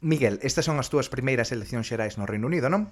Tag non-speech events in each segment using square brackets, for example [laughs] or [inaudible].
Miguel, estas son as túas primeiras eleccións xerais no Reino Unido, non?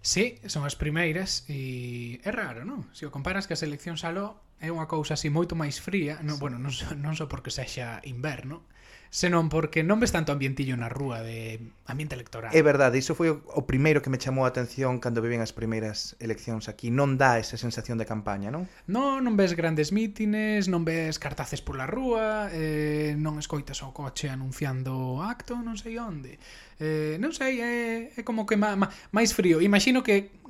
Sí, son as primeiras e é raro, non? Se o comparas que as eleccións aló é unha cousa así moito máis fría, no, sí. bueno, non, so, non só so porque sexa inverno, senón porque non ves tanto ambientillo na rúa de ambiente electoral. É verdade, iso foi o primeiro que me chamou a atención cando viven as primeiras eleccións aquí. Non dá esa sensación de campaña, non? Non, non ves grandes mítines, non ves cartaces pola rúa, eh, non escoitas o coche anunciando acto, non sei onde. Eh, non sei, é, é como que má, má, máis frío. Imagino que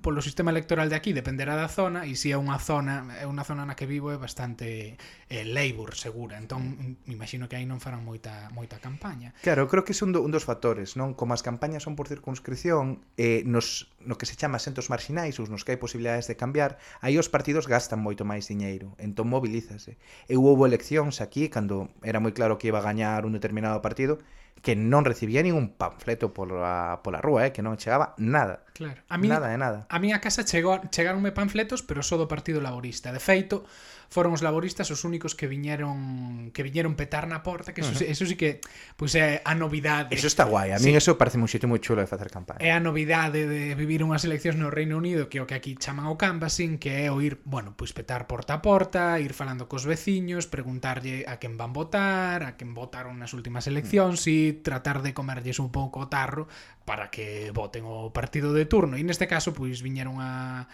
polo sistema electoral de aquí dependerá da zona e se é unha zona é unha zona na que vivo é bastante eh, labor segura. Entón me imagino que aí non farán moita moita campaña. Claro, creo que é un, do, un dos factores non? Como as campañas son por circunscripción eh, nos, no que se chama asentos marxinais ou nos que hai posibilidades de cambiar aí os partidos gastan moito máis diñeiro. Entón mobilízase. Eu houve eleccións aquí cando era moi claro que iba a gañar un determinado partido que non recibía ningún panfleto pola, pola rúa, eh, que non chegaba nada. Claro. A mí, nada de nada. A mí a casa chegou, chegaronme panfletos, pero só do Partido Laborista. De feito, foron os laboristas os únicos que viñeron que viñeron petar na porta, que eso, uh -huh. eso sí que pois pues, é a novidade. Eso está guai, a mí sí. eso parece un xeito moi chulo de facer campaña. É a novidade de vivir unhas eleccións no Reino Unido que o que aquí chaman o canvassing, que é o ir, bueno, pois pues, petar porta a porta, ir falando cos veciños, preguntarlle a quen van votar, a quen votaron nas últimas mm. eleccións e tratar de comerlles un pouco o tarro para que voten o partido de turno. E neste caso, pois, viñeron a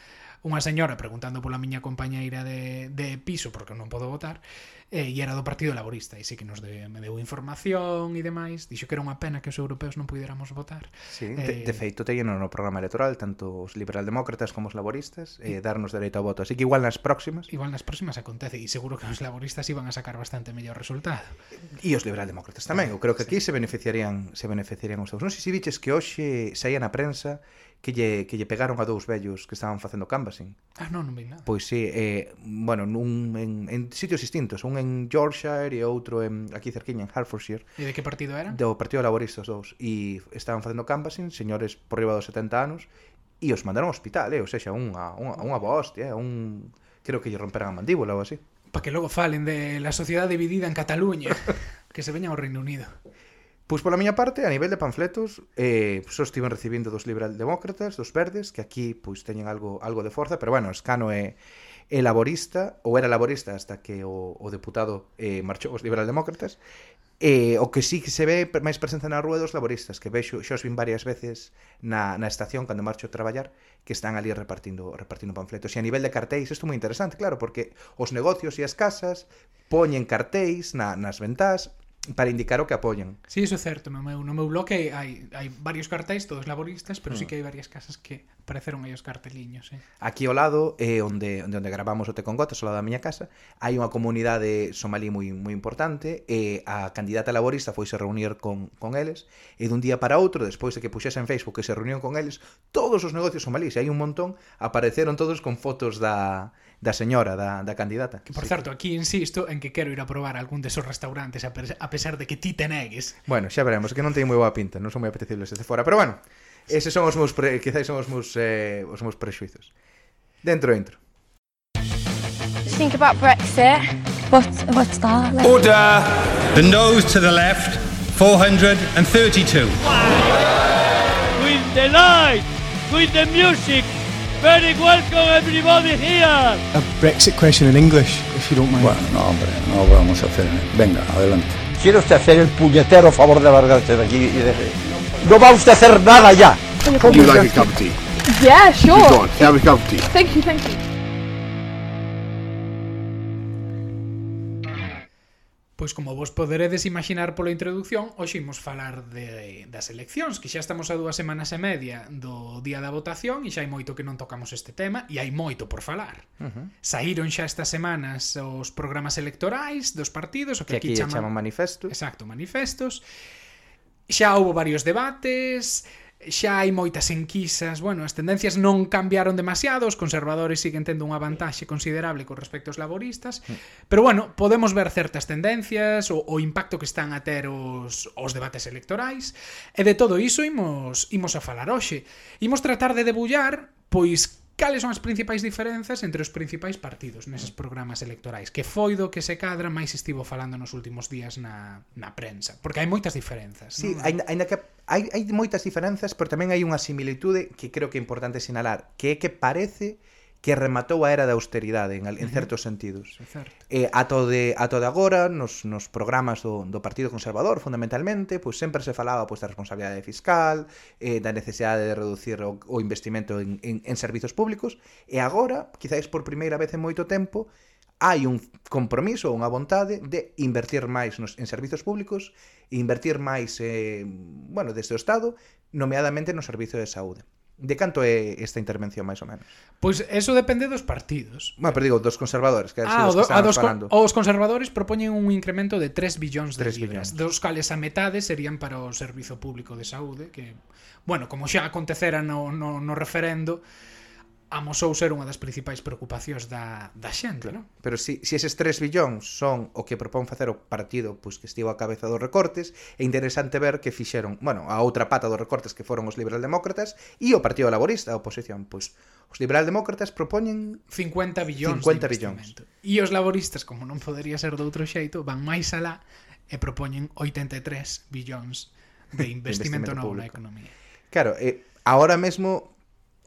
unha señora preguntando pola miña compañeira de, de piso porque non podo votar eh, e era do Partido Laborista e sí que nos de, me deu información e demais dixo que era unha pena que os europeos non puderamos votar. Sí, eh, de, de feito teñen no programa electoral tanto os liberaldemócratas como os laboristas eh, darnos dereito ao voto. Así que igual nas próximas. Igual nas próximas acontece e seguro que os laboristas iban a sacar bastante mellor resultado. E os liberaldemócratas tamén eu creo que aquí sí. se beneficiarían se beneficiarían os seus. Non sei se viches que hoxe saía na prensa que lle, que lle pegaron a dous vellos que estaban facendo canvassing. Ah, non, non vi nada. Pois sí, eh, bueno, nun, en, en sitios distintos, un en Yorkshire e outro en, aquí cerquiña, en Hertfordshire. E de que partido era? Do Partido Laborista, os dous. E estaban facendo canvassing, señores por riba dos 70 anos, e os mandaron ao hospital, eh? ou seja, unha, unha, unha hostia, eh? un... creo que lle romperan a mandíbula ou así. Para que logo falen de la sociedade dividida en Cataluña, [laughs] que se veña ao Reino Unido. Pois pola miña parte, a nivel de panfletos, eh, só estiven recibindo dos liberaldemócratas, dos verdes, que aquí pois teñen algo algo de forza, pero bueno, Escano é, é laborista, ou era laborista hasta que o, o deputado eh, marchou os liberaldemócratas, E eh, o que sí que se ve máis presenza na rúa dos laboristas, que vexo xa os vin varias veces na, na estación cando marcho a traballar, que están ali repartindo repartindo panfletos. E a nivel de cartéis, isto é moi interesante, claro, porque os negocios e as casas poñen cartéis na, nas ventás, para indicar o que apoian. Sí, iso é certo, no meu, no meu bloque hai, hai varios cartéis, todos laboristas, pero mm. sí hmm. que hai varias casas que apareceron aí os carteliños. Eh? Aquí ao lado, eh, onde, onde, onde gravamos o Te con Gotas, ao lado da miña casa, hai unha comunidade somalí moi, moi importante, e eh, a candidata laborista foise reunir con, con eles, e dun día para outro, despois de que puxese en Facebook que se reunión con eles, todos os negocios somalís, e hai un montón, apareceron todos con fotos da, da señora, da, da candidata. Que, por sí. certo, aquí insisto en que quero ir a probar algún desos restaurantes a, a pesar de que ti te negues. Bueno, xa veremos, que non teño moi boa pinta, non son moi apetecibles desde fora, pero bueno, eses son os meus, pre... son os meus, eh, os meus prexuizos. Dentro, dentro. Think about Brexit. What, what's that? Like? Order! The nose to the left, 432. Wow. With the light, with the music, Very welcome everybody here. A Brexit question in English, if you don't mind. Bueno, no, hombre, no vamos a hacer. Venga, adelante. ¿Quiere usted hacer el puñetero favor de largarse de aquí y de... No va usted a hacer nada ya. Would you like a cup of tea? Yeah, sure. Go on, have a cup of tea. Thank you, thank you. Pois como vos poderedes imaginar pola introdución, hoxe imos falar de, das eleccións, que xa estamos a dúas semanas e media do día da votación e xa hai moito que non tocamos este tema e hai moito por falar. Uh -huh. Saíron xa estas semanas os programas electorais dos partidos, o que, que aquí, aquí chaman... chaman manifestos. Exacto, manifestos. Xa houve varios debates, xa hai moitas enquisas, bueno, as tendencias non cambiaron demasiado, os conservadores siguen tendo unha vantaxe considerable con respecto aos laboristas, mm. pero bueno, podemos ver certas tendencias, o, o impacto que están a ter os, os debates electorais, e de todo iso imos, imos a falar hoxe. Imos tratar de debullar, pois, Cales son as principais diferenzas entre os principais partidos neses programas electorais? Que foi do que se cadra máis estivo falando nos últimos días na, na prensa? Porque hai moitas diferenzas. Sí, non? Ainda, ainda que hai, hai moitas diferenzas, pero tamén hai unha similitude que creo que é importante sinalar, que é que parece que que rematou a era da austeridade en, en certos sentidos. Certo. Eh, ato, de, ato de agora, nos, nos programas do, do Partido Conservador, fundamentalmente, pois sempre se falaba pois, da responsabilidade fiscal, eh, da necesidade de reducir o, o investimento en, en, en servizos públicos, e agora, quizáis por primeira vez en moito tempo, hai un compromiso, unha vontade de invertir máis nos, en servizos públicos, e invertir máis, eh, bueno, desde o Estado, nomeadamente no servizo de saúde. De canto é esta intervención, máis ou menos? Pois eso depende dos partidos. Bueno, pero digo, dos conservadores, que ah, dos que a dos con, Os conservadores propoñen un incremento de 3 billóns de 3 libras, billóns. dos cales a metade serían para o Servizo Público de Saúde, que, bueno, como xa acontecera no, no, no referendo, amosou ser unha das principais preocupacións da, da xente, claro. non? Pero si, si eses 3 billóns son o que propón facer o partido pois que estivo a cabeza dos recortes, é interesante ver que fixeron, bueno, a outra pata dos recortes que foron os liberaldemócratas e o Partido Laborista, a oposición, pois os liberaldemócratas propoñen 50 billóns 50 billóns. E os laboristas, como non podería ser de outro xeito, van máis alá e propoñen 83 billóns [laughs] de investimento, investimento novo público. na economía. Claro, eh, agora mesmo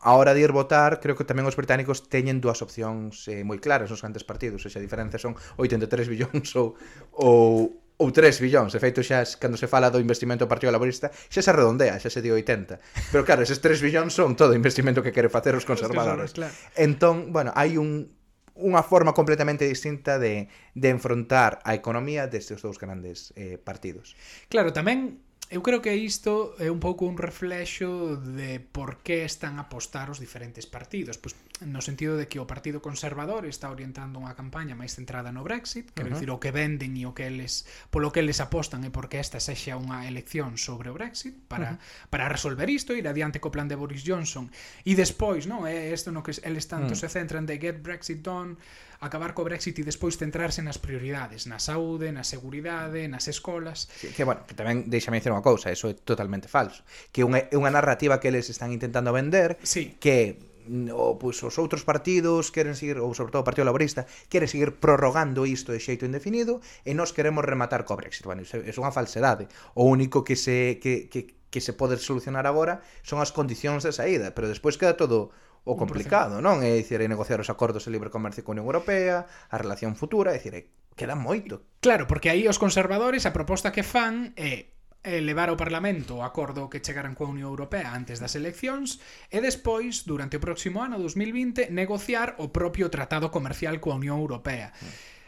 a hora de ir votar, creo que tamén os británicos teñen dúas opcións eh, moi claras nos grandes partidos, e xa a diferencia son 83 billóns ou, ou, ou 3 billóns. De feito, xa cando se fala do investimento do Partido Laborista, xa se redondea, xa se di 80. Pero claro, eses 3 billóns son todo o investimento que quere facer os conservadores. Claro. Entón, bueno, hai un unha forma completamente distinta de, de enfrontar a economía destes dous grandes eh, partidos. Claro, tamén eu creo que isto é un pouco un reflexo de por que están a apostar os diferentes partidos. Pois no sentido de que o Partido Conservador está orientando unha campaña máis centrada no Brexit, quero uh -huh. dicir o que venden e o que eles polo que eles apostan é porque esta sexa unha elección sobre o Brexit para uh -huh. para resolver isto, ir adiante co plan de Boris Johnson. E despois, non, é isto no que eles tanto uh -huh. se centran de get Brexit done, acabar co Brexit e despois centrarse nas prioridades, na saúde, na seguridade, nas escolas. Que, que bueno, que tamén deixame dicir unha cousa, eso é totalmente falso, que unha é unha narrativa que eles están intentando vender sí. que o, pois, os outros partidos queren seguir, ou sobre todo o Partido Laborista, quere seguir prorrogando isto de xeito indefinido e nós queremos rematar co Brexit. Bueno, iso é unha falsedade. O único que se, que, que, que se pode solucionar agora son as condicións de saída, pero despois queda todo o complicado, non? É dicir, é negociar os acordos de libre comercio con a Unión Europea, a relación futura, é dicir, queda moito. Claro, porque aí os conservadores a proposta que fan é elevar levar ao Parlamento o acordo que chegaran coa Unión Europea antes das eleccións e despois, durante o próximo ano 2020, negociar o propio tratado comercial coa Unión Europea.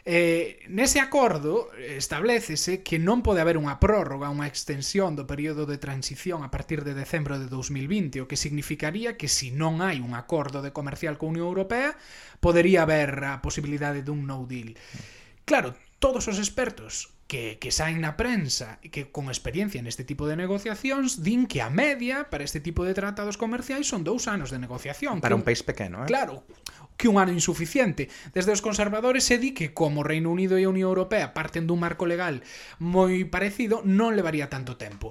Eh, nese acordo establecese que non pode haber unha prórroga, unha extensión do período de transición a partir de decembro de 2020, o que significaría que se si non hai un acordo de comercial coa Unión Europea, podería haber a posibilidade dun no deal. Claro, todos os expertos que, que saen na prensa e que con experiencia neste tipo de negociacións din que a media para este tipo de tratados comerciais son dous anos de negociación. Para un, un país pequeno, eh? Claro, que un ano insuficiente. Desde os conservadores se di que como Reino Unido e a Unión Europea parten dun marco legal moi parecido, non levaría tanto tempo.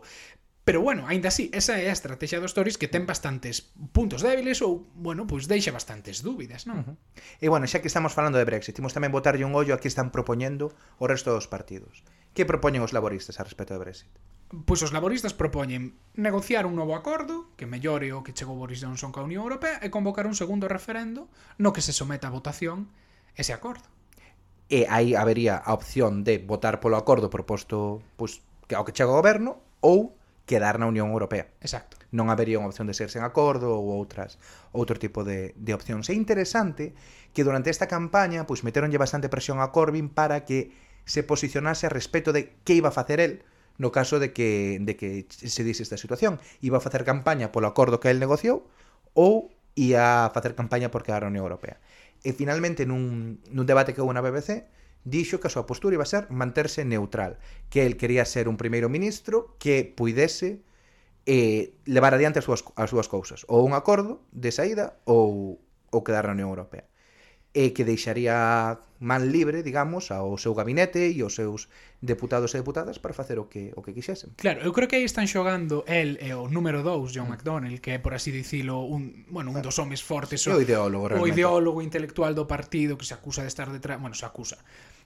Pero bueno, aínda así, esa é a estrategia dos Tories que ten bastantes puntos débiles ou, bueno, pois deixa bastantes dúbidas, non? Uh -huh. E bueno, xa que estamos falando de Brexit, imos tamén botarlle un ollo a que están propoñendo o resto dos partidos. Que propoñen os laboristas a respecto de Brexit? Pois os laboristas propoñen negociar un novo acordo que mellore o que chegou Boris Johnson coa Unión Europea e convocar un segundo referendo no que se someta a votación ese acordo. E aí habería a opción de votar polo acordo proposto pois, ao que chega o goberno ou quedar na Unión Europea. Exacto. Non habería unha opción de ser sen acordo ou outras outro tipo de, de opcións. É interesante que durante esta campaña pois meteronlle bastante presión a Corbyn para que se posicionase a respecto de que iba a facer el no caso de que, de que se dise esta situación. Iba a facer campaña polo acordo que el negociou ou ia a facer campaña por quedar na Unión Europea. E finalmente nun, nun debate que houve na BBC, dixo que a súa postura iba a ser manterse neutral, que el quería ser un primeiro ministro que puidese eh, levar adiante as súas, as súas cousas, ou un acordo de saída ou, ou quedar na Unión Europea e que deixaría man libre, digamos, ao seu gabinete e aos seus deputados e deputadas para facer o que o que quixesen. Claro, eu creo que aí están xogando el e o número 2, John mm. McDonnell, que é por así dicilo un, bueno, un claro. dos homes fortes, o, o ideólogo, realmente. o ideólogo intelectual do partido que se acusa de estar detrás, bueno, se acusa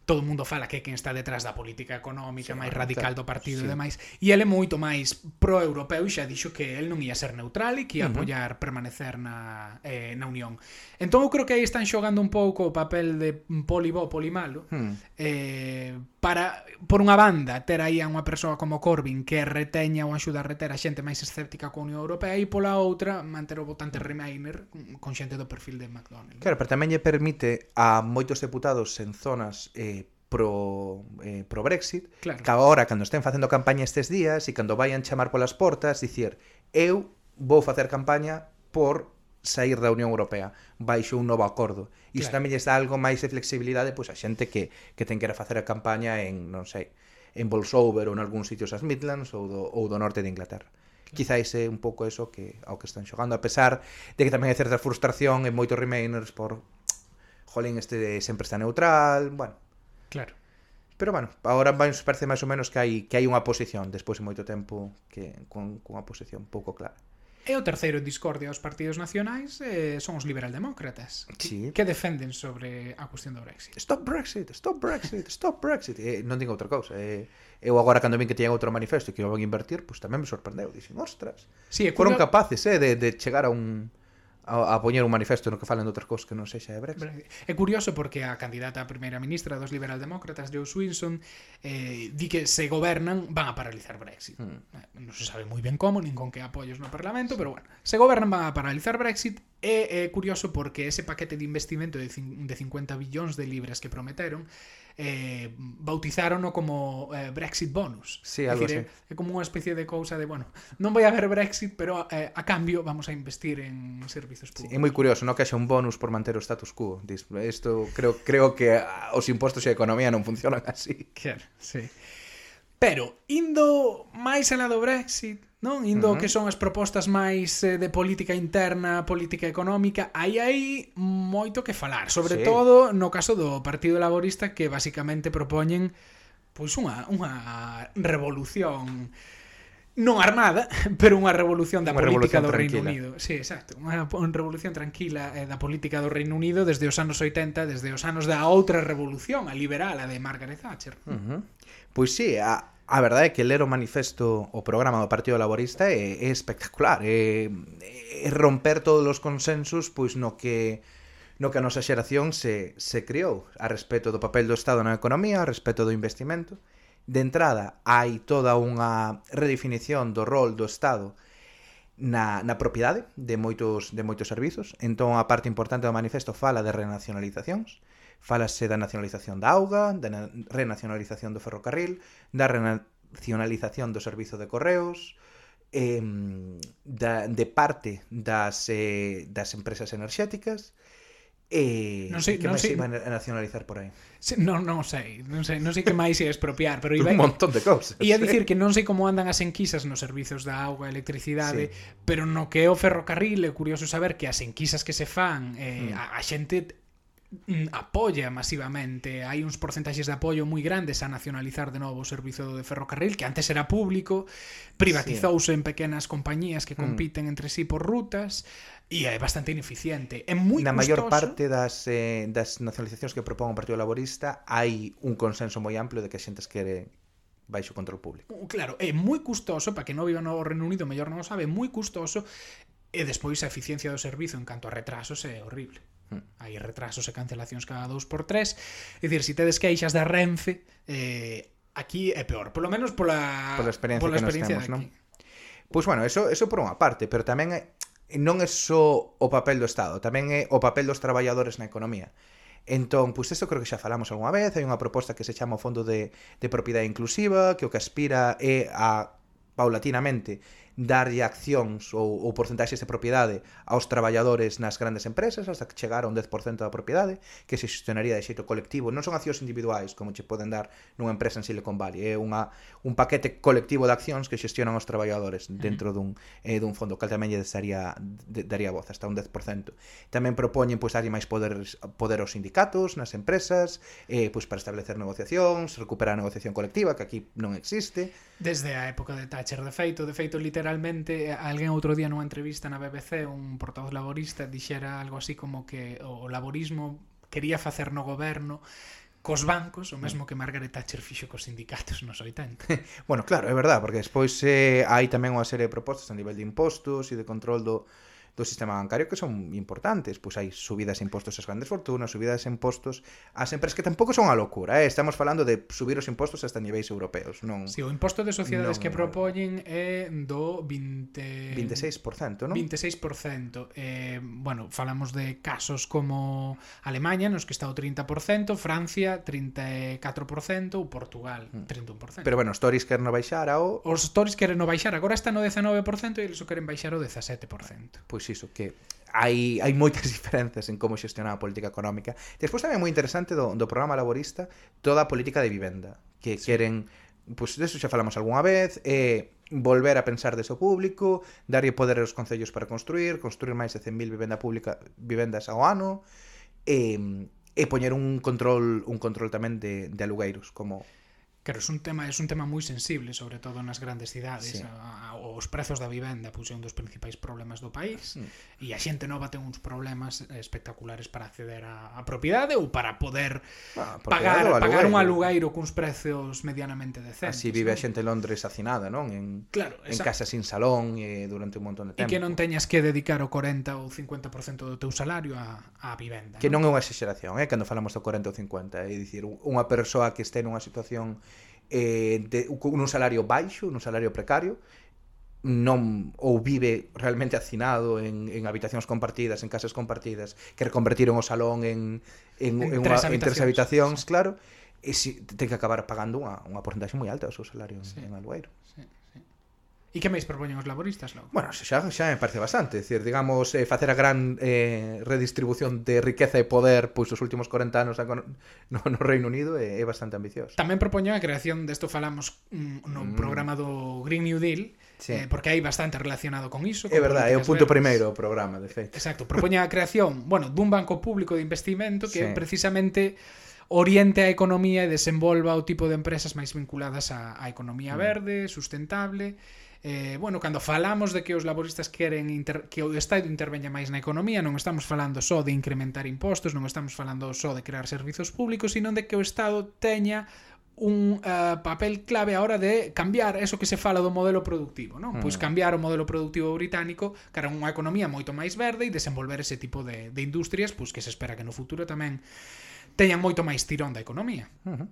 todo o mundo fala que quen está detrás da política económica sí, máis radical do partido sí. e demais e ele é moito máis pro-europeu e xa dixo que el non ia ser neutral e que ia uh -huh. apoiar permanecer na, eh, na Unión entón eu creo que aí están xogando un pouco o papel de poli bo, poli malo uh -huh. eh, para por unha banda ter aí a unha persoa como Corbyn que reteña ou axuda a reter a xente máis escéptica coa Unión Europea e pola outra manter o votante Remainer con xente do perfil de McDonnell. Claro, pero tamén lle permite a moitos deputados en zonas eh, pro, eh, pro Brexit claro. que agora, cando estén facendo campaña estes días e cando vayan chamar polas portas, dicir eu vou facer campaña por sair da Unión Europea baixo un novo acordo. Isto claro. tamén lles dá algo máis de flexibilidade pois a xente que, que ten que ir a facer a campaña en, non sei, en Bolsover ou en algún sitios as Midlands ou do, ou do norte de Inglaterra. Claro. é un pouco eso que ao que están xogando, a pesar de que tamén hai certa frustración en moitos remainers por jolín, este sempre está neutral, bueno. Claro. Pero bueno, agora vai, parece máis ou menos que hai que hai unha posición despois de moito tempo que con, con unha posición pouco clara. E o terceiro en discordia aos partidos nacionais eh, son os liberaldemócratas sí. que defenden sobre a cuestión do Brexit. Stop Brexit, stop Brexit, stop Brexit. Eh, non digo outra cousa. Eh, eu agora cando vin que tiñan outro manifesto e que iban invertir, pois pues, tamén me sorprendeu. Dixen, ostras, sí, é curio... foron capaces eh, de, de chegar a un a, a poñer un manifesto no que falan de outras cousas que non sexa de Brexit. É curioso porque a candidata a primeira ministra dos liberaldemócratas, Joe Swinson, eh, di que se gobernan van a paralizar Brexit. Mm. Non se sabe moi ben como, nin con que apoios no Parlamento, pero bueno, se gobernan van a paralizar Brexit e é curioso porque ese paquete de investimento de, de 50 billóns de libras que prometeron eh, bautizárono como eh, Brexit bonus. Sí, algo decir, así. É, é como unha especie de cousa de, bueno, non vai haber Brexit, pero eh, a cambio vamos a investir en servizos públicos. Sí, é moi curioso, non que haxa un bonus por manter o status quo. Isto creo creo que ah, os impostos e a economía non funcionan así. Claro, sí. Pero, indo máis alá do Brexit, non? Indo uh -huh. que son as propostas máis eh, de política interna, política económica, aí hai moito que falar, sobre sí. todo no caso do Partido Laborista que basicamente propoñen pois unha unha revolución non armada, [laughs] pero unha revolución da unha política revolución do Reino tranquila. Unido. Sí, exacto, unha revolución tranquila eh, da política do Reino Unido desde os anos 80, desde os anos da outra revolución, a liberal, a de Margaret Thatcher. Uh -huh. Pois sí, a, A verdade é que ler o manifesto o programa do Partido Laborista é, é espectacular, é, é romper todos os consensos pois no que no que a nosa xeración se, se criou a respecto do papel do Estado na economía, a respecto do investimento. De entrada, hai toda unha redefinición do rol do Estado na, na propiedade de moitos de moitos servizos. Entón, a parte importante do manifesto fala de renacionalizacións Falase da nacionalización da auga, da renacionalización do ferrocarril, da renacionalización do servizo de correos, eh, da, de parte das, eh, das empresas enerxéticas, E eh, non sei, que non máis sei. iban a nacionalizar por aí? Se, non, non sei, non sei, non sei que máis ia expropiar, pero iba [laughs] un montón de cousas. Ia dicir que non sei como andan as enquisas nos servizos da auga, electricidade, sí. pero no que é o ferrocarril é curioso saber que as enquisas que se fan eh, mm. a, a xente Mm, apoia masivamente, hai uns porcentaxes de apoio moi grandes a nacionalizar de novo o servizo de ferrocarril que antes era público, privatizouse sí. en pequenas compañías que hmm. compiten mm. entre sí por rutas e é bastante ineficiente. É moi Na custoso. maior parte das, eh, das nacionalizacións que propón o Partido Laborista hai un consenso moi amplio de que a xentes quere baixo control público. Uh, claro, é moi custoso, para que non viva no Reino Unido, mellor non o sabe, moi custoso, e despois a eficiencia do servizo en canto a retrasos é horrible. Hai retrasos e cancelacións cada dous por tres. É dicir, se tedes queixas da Renfe, eh, aquí é peor. Por lo menos pola, pola experiencia, pola experiencia que nos temos, non? Pois, bueno, eso, eso por unha parte, pero tamén é, non é só o papel do Estado, tamén é o papel dos traballadores na economía. Entón, pois eso creo que xa falamos algunha vez, hai unha proposta que se chama o Fondo de, de Propiedade Inclusiva, que o que aspira é a paulatinamente darlle accións ou, ou porcentaxes de propiedade aos traballadores nas grandes empresas hasta que chegara un 10% da propiedade que se xestionaría de xeito colectivo. Non son accións individuais como che poden dar nunha empresa en Silicon Valley é unha, un paquete colectivo de accións que xestionan os traballadores dentro dun, eh, dun fondo que tamén lle daría, de, daría voz hasta un 10% tamén propoñen pois darlle máis poder, poder aos sindicatos nas empresas eh, pois para establecer negociacións recuperar a negociación colectiva que aquí non existe. Desde a época de Thatcher de feito de feito literal literalmente eh, alguén outro día nunha entrevista na BBC un portavoz laborista dixera algo así como que o laborismo quería facer no goberno cos bancos, o mesmo que Margaret Thatcher fixo cos sindicatos nos 80. [laughs] bueno, claro, é verdad, porque despois eh, hai tamén unha serie de propostas a nivel de impostos e de control do do sistema bancario que son importantes, pois hai subidas de impostos ás grandes fortunas, subidas de impostos ás empresas que tampouco son a locura, eh? estamos falando de subir os impostos hasta niveis europeos, non. Si, sí, o imposto de sociedades non... que propoñen é do 20 26%, non? 26%. Eh, bueno, falamos de casos como Alemania, nos que está o 30%, Francia 34% ou Portugal mm. 31%. Pero bueno, os Tories queren baixar ao Os Tories queren baixar, agora está no 19% e eles o queren baixar o 17%. Pois pues pois iso, que hai, hai moitas [laughs] diferenzas en como xestionar a política económica. Despois tamén moi interesante do, do programa laborista toda a política de vivenda, que sí. queren, pois pues, deso xa falamos algunha vez, eh, volver a pensar deso público, darlle poder aos concellos para construir, construir máis de 100.000 vivenda pública, vivendas ao ano, e, eh, e poñer un control un control tamén de, de alugueiros, como Claro, es un tema es un tema moi sensible, sobre todo nas grandes cidades. Sí. A, a, os prezos da vivenda pois é un dos principais problemas do país mm. E a xente nova ten uns problemas espectaculares para acceder a, a propiedade ou para poder ah, pagar pagar un alugueiro cuns prezos medianamente decentes. Así vive ¿no? a xente en Londres hacinada, non? En claro, en casa sin salón e durante un montón de tempo. E que non teñas que dedicar o 40 ou 50% do teu salario a, a vivenda. Que non, non é unha exageración, eh, cando falamos do 40 ou 50, é dicir, unha persoa que este nunha situación eh, de, con un salario baixo, un salario precario, non ou vive realmente hacinado en, en habitacións compartidas, en casas compartidas, que reconvertiron o salón en, en, en, en, tres, unha, habitacións. en tres habitacións, sí. claro, e si, ten que acabar pagando unha, unha porcentaxe moi alta do seu salario sí. en, en Alueiro. E que máis propoñen os laboristas, logo? Bueno, xa, xa me parece bastante. Decir, digamos, eh, facer a gran eh, redistribución de riqueza e poder pois os últimos 40 anos no, no Reino Unido eh, é, é bastante ambicioso. Tamén propoñen a creación, desto falamos mm, no mm. programa do Green New Deal, Sí. Eh, porque hai bastante relacionado con iso. Con é verdade, é o punto verdes. primeiro o programa, de feito. Exacto, propoña a creación, bueno, dun banco público de investimento que sí. precisamente oriente a economía e desenvolva o tipo de empresas máis vinculadas á, á economía mm. verde, sustentable eh, bueno, cando falamos de que os laboristas queren inter... que o Estado interveña máis na economía, non estamos falando só de incrementar impostos, non estamos falando só de crear servizos públicos, sino de que o Estado teña un uh, papel clave a hora de cambiar eso que se fala do modelo productivo, non? Pois mm. Pois cambiar o modelo productivo británico cara a unha economía moito máis verde e desenvolver ese tipo de, de industrias pois que se espera que no futuro tamén teñan moito máis tirón da economía. Uh -huh.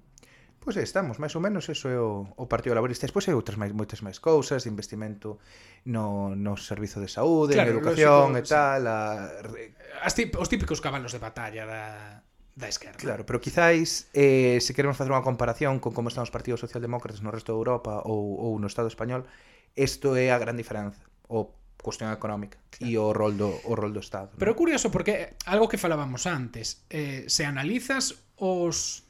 Pois aí estamos, máis ou menos eso é o, o Partido Laborista. Despois hai outras máis moitas máis cousas, de investimento no, no servizo de saúde, claro, en educación lógico, e tal, sí. a... As tip, os típicos cabalos de batalla da, da esquerda. Claro, pero quizáis eh, se queremos facer unha comparación con como están os partidos socialdemócratas no resto de Europa ou, ou no Estado español, isto é a gran diferenza. O cuestión económica claro. e o rol do, o rol do Estado. Pero é curioso porque eh, algo que falábamos antes, eh, se analizas os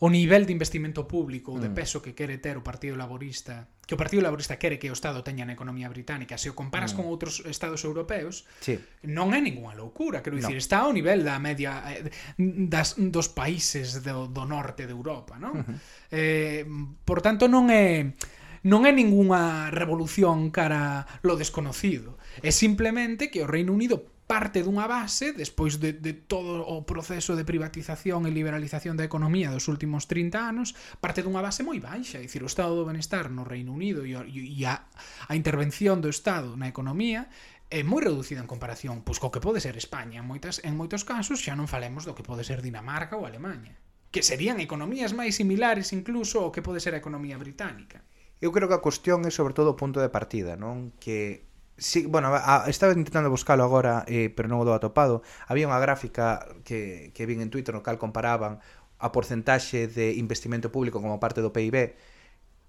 o nivel de investimento público ou de mm. peso que quere ter o Partido Laborista que o Partido Laborista quere que o Estado teña na economía británica se o comparas mm. con outros Estados europeos sí. non é ninguna loucura quero dicir, no. está ao nivel da media eh, das, dos países do, do norte de Europa non? Uh -huh. eh, por tanto non é non é ningunha revolución cara lo desconocido é simplemente que o Reino Unido parte dunha base, despois de, de todo o proceso de privatización e liberalización da economía dos últimos 30 anos, parte dunha base moi baixa, é dicir, o estado do benestar no Reino Unido e, e a, a intervención do Estado na economía é moi reducida en comparación pois co que pode ser España. En, moitas, en moitos casos xa non falemos do que pode ser Dinamarca ou Alemanha, que serían economías máis similares incluso ao que pode ser a economía británica. Eu creo que a cuestión é sobre todo o punto de partida, non? Que Sí, bueno, a, estaba intentando buscalo agora, eh, pero non o dou atopado. Había unha gráfica que, que vin en Twitter no cal comparaban a porcentaxe de investimento público como parte do PIB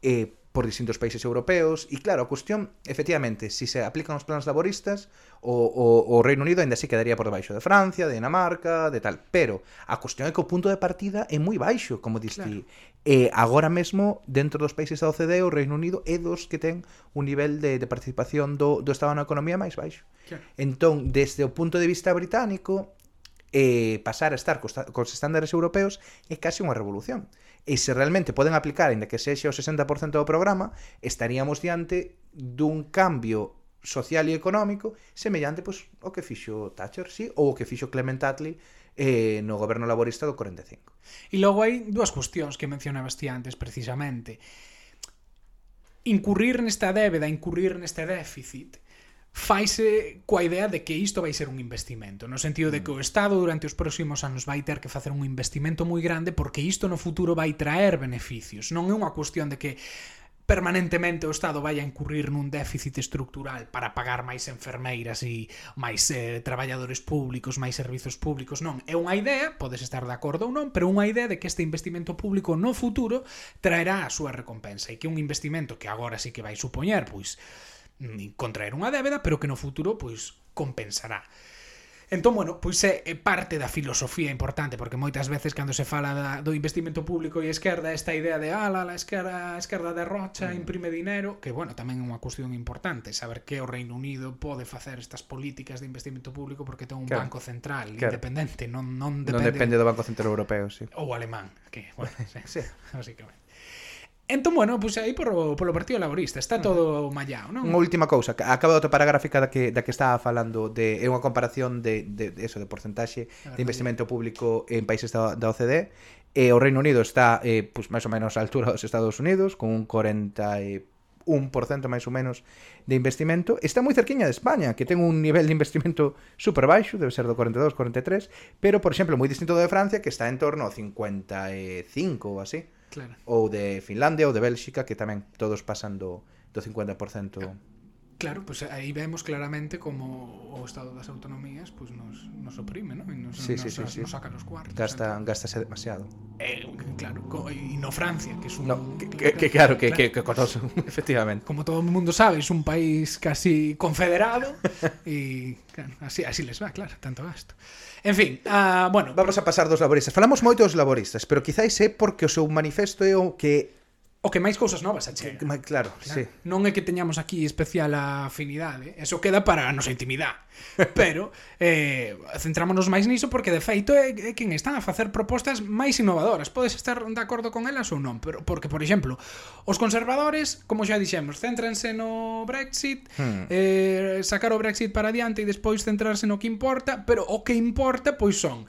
eh, por distintos países europeos. E claro, a cuestión, efectivamente, se si se aplican os planos laboristas, o, o, o Reino Unido ainda se quedaría por debaixo de Francia, de Dinamarca, de tal. Pero a cuestión é que o punto de partida é moi baixo, como diste. Claro. E agora mesmo, dentro dos países da OCDE, o Reino Unido é dos que ten un nivel de, de participación do, do Estado na economía máis baixo. Claro. Entón, desde o punto de vista británico, eh, pasar a estar cos, cos estándares europeos é case unha revolución. E se realmente poden aplicar, ainda que sexe o 60% do programa, estaríamos diante dun cambio social e económico semellante pois, o que fixo Thatcher, sí, ou o que fixo Clement Attlee eh, no goberno laborista do 45. E logo hai dúas cuestións que mencionabas ti antes, precisamente. Incurrir nesta débeda, incurrir neste déficit, faise coa idea de que isto vai ser un investimento, no sentido de que o mm. Estado durante os próximos anos vai ter que facer un investimento moi grande porque isto no futuro vai traer beneficios. Non é unha cuestión de que permanentemente o Estado vai a incurrir nun déficit estructural para pagar máis enfermeiras e máis eh, traballadores públicos, máis servizos públicos, non. É unha idea, podes estar de acordo ou non, pero unha idea de que este investimento público no futuro traerá a súa recompensa e que un investimento que agora sí que vai supoñer, pois, contraer unha débeda, pero que no futuro pois compensará. Entón, bueno, pois é parte da filosofía importante, porque moitas veces cando se fala da, do investimento público e esquerda, esta idea de ala, a esquerda, a esquerda derrocha, mm. imprime dinero, que, bueno, tamén é unha cuestión importante, saber que o Reino Unido pode facer estas políticas de investimento público porque ten un claro. banco central claro. independente, non, non depende... Non depende do Banco Central Europeo, sí. Ou alemán, que, bueno, [laughs] sí, sí. [laughs] así que. Entón, bueno, pois pues aí por polo Partido Laborista, está todo mallado, non? Unha última cousa, acabo de topar a gráfica da que, da que estaba falando, de, é unha comparación de, de, de eso, de porcentaxe de investimento público en países da, da OCDE, e o Reino Unido está, eh, pois, pues, máis ou menos, á altura dos Estados Unidos, con un 40 1% máis ou menos de investimento, está moi cerquiña de España, que ten un nivel de investimento super baixo, debe ser do 42, 43, pero, por exemplo, moi distinto do de Francia, que está en torno ao 55 ou así claro. ou de Finlandia ou de Bélxica, que tamén todos pasan do, do 50% Claro, pues aí vemos claramente como o Estado das autonomías pues nos, nos oprime, ¿no? E nos, sí, nos, sí, sí, nos saca los cuartos. Gasta, entonces. gástase demasiado. Eh, claro, e no Francia, que es un... No, que, que, que claro, que, claro, que, que conoce, [laughs] efectivamente. Como todo o mundo sabe, es un país casi confederado [laughs] e claro, así, así les va, claro, tanto gasto. En fin, uh, bueno... Vamos a pasar dos laboristas. Falamos moito dos laboristas, pero quizáis é porque o seu manifesto é o que o que máis cousas novas achega. Claro, claro, sí. Non é que teñamos aquí especial afinidade, eso queda para a nosa intimidade. [laughs] Pero eh, centrámonos máis niso porque de feito é, é quen están a facer propostas máis innovadoras. Podes estar de acordo con elas ou non, pero porque por exemplo, os conservadores, como xa dixemos, céntranse no Brexit, hmm. eh, sacar o Brexit para adiante e despois centrarse no que importa, pero o que importa pois son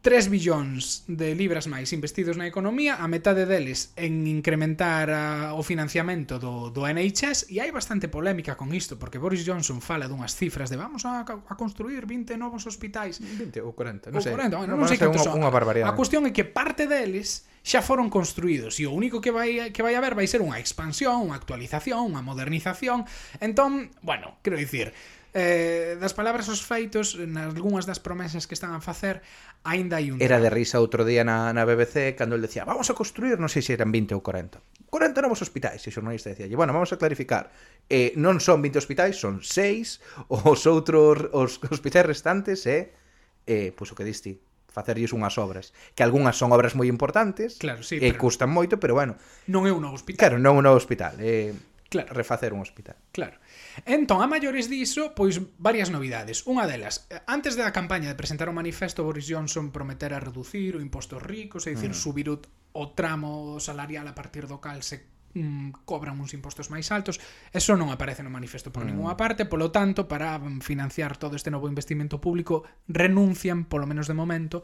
3 billóns de libras máis investidos na economía, a metade deles en incrementar a, o financiamento do, do NHS, e hai bastante polémica con isto, porque Boris Johnson fala dunhas cifras de vamos a, a construir 20 novos hospitais. 20 ou 40, non sei. 40, non, non sei cantos son. Unha barbaridade. A cuestión é que parte deles xa foron construídos e o único que vai que vai haber vai ser unha expansión, unha actualización, unha modernización. Entón, bueno, quero dicir, eh, das palabras aos feitos, nas algunhas das promesas que están a facer, aínda hai un... Era de risa outro día na, na BBC cando el decía, vamos a construir, non sei se eran 20 ou 40. 40 novos hospitais, e o xornalista decía, bueno, vamos a clarificar, eh, non son 20 hospitais, son 6, [laughs] os outros os hospitais restantes é, eh, eh, pois o que diste, facerlles unhas obras, que algunhas son obras moi importantes, claro, sí, e pero... custan moito, pero bueno, non é un novo hospital. Claro, non é un hospital, é eh, claro. refacer un hospital. Claro. Entón, a maiores diso, pois varias novidades. Unha delas, eh, antes da campaña de presentar o manifesto, Boris Johnson prometera reducir o imposto ricos, é dicir, mm. subir o, o tramo salarial a partir do cal se mm, cobran uns impostos máis altos, eso non aparece no manifesto por mm. ninguna parte, polo tanto, para financiar todo este novo investimento público, renuncian, polo menos de momento,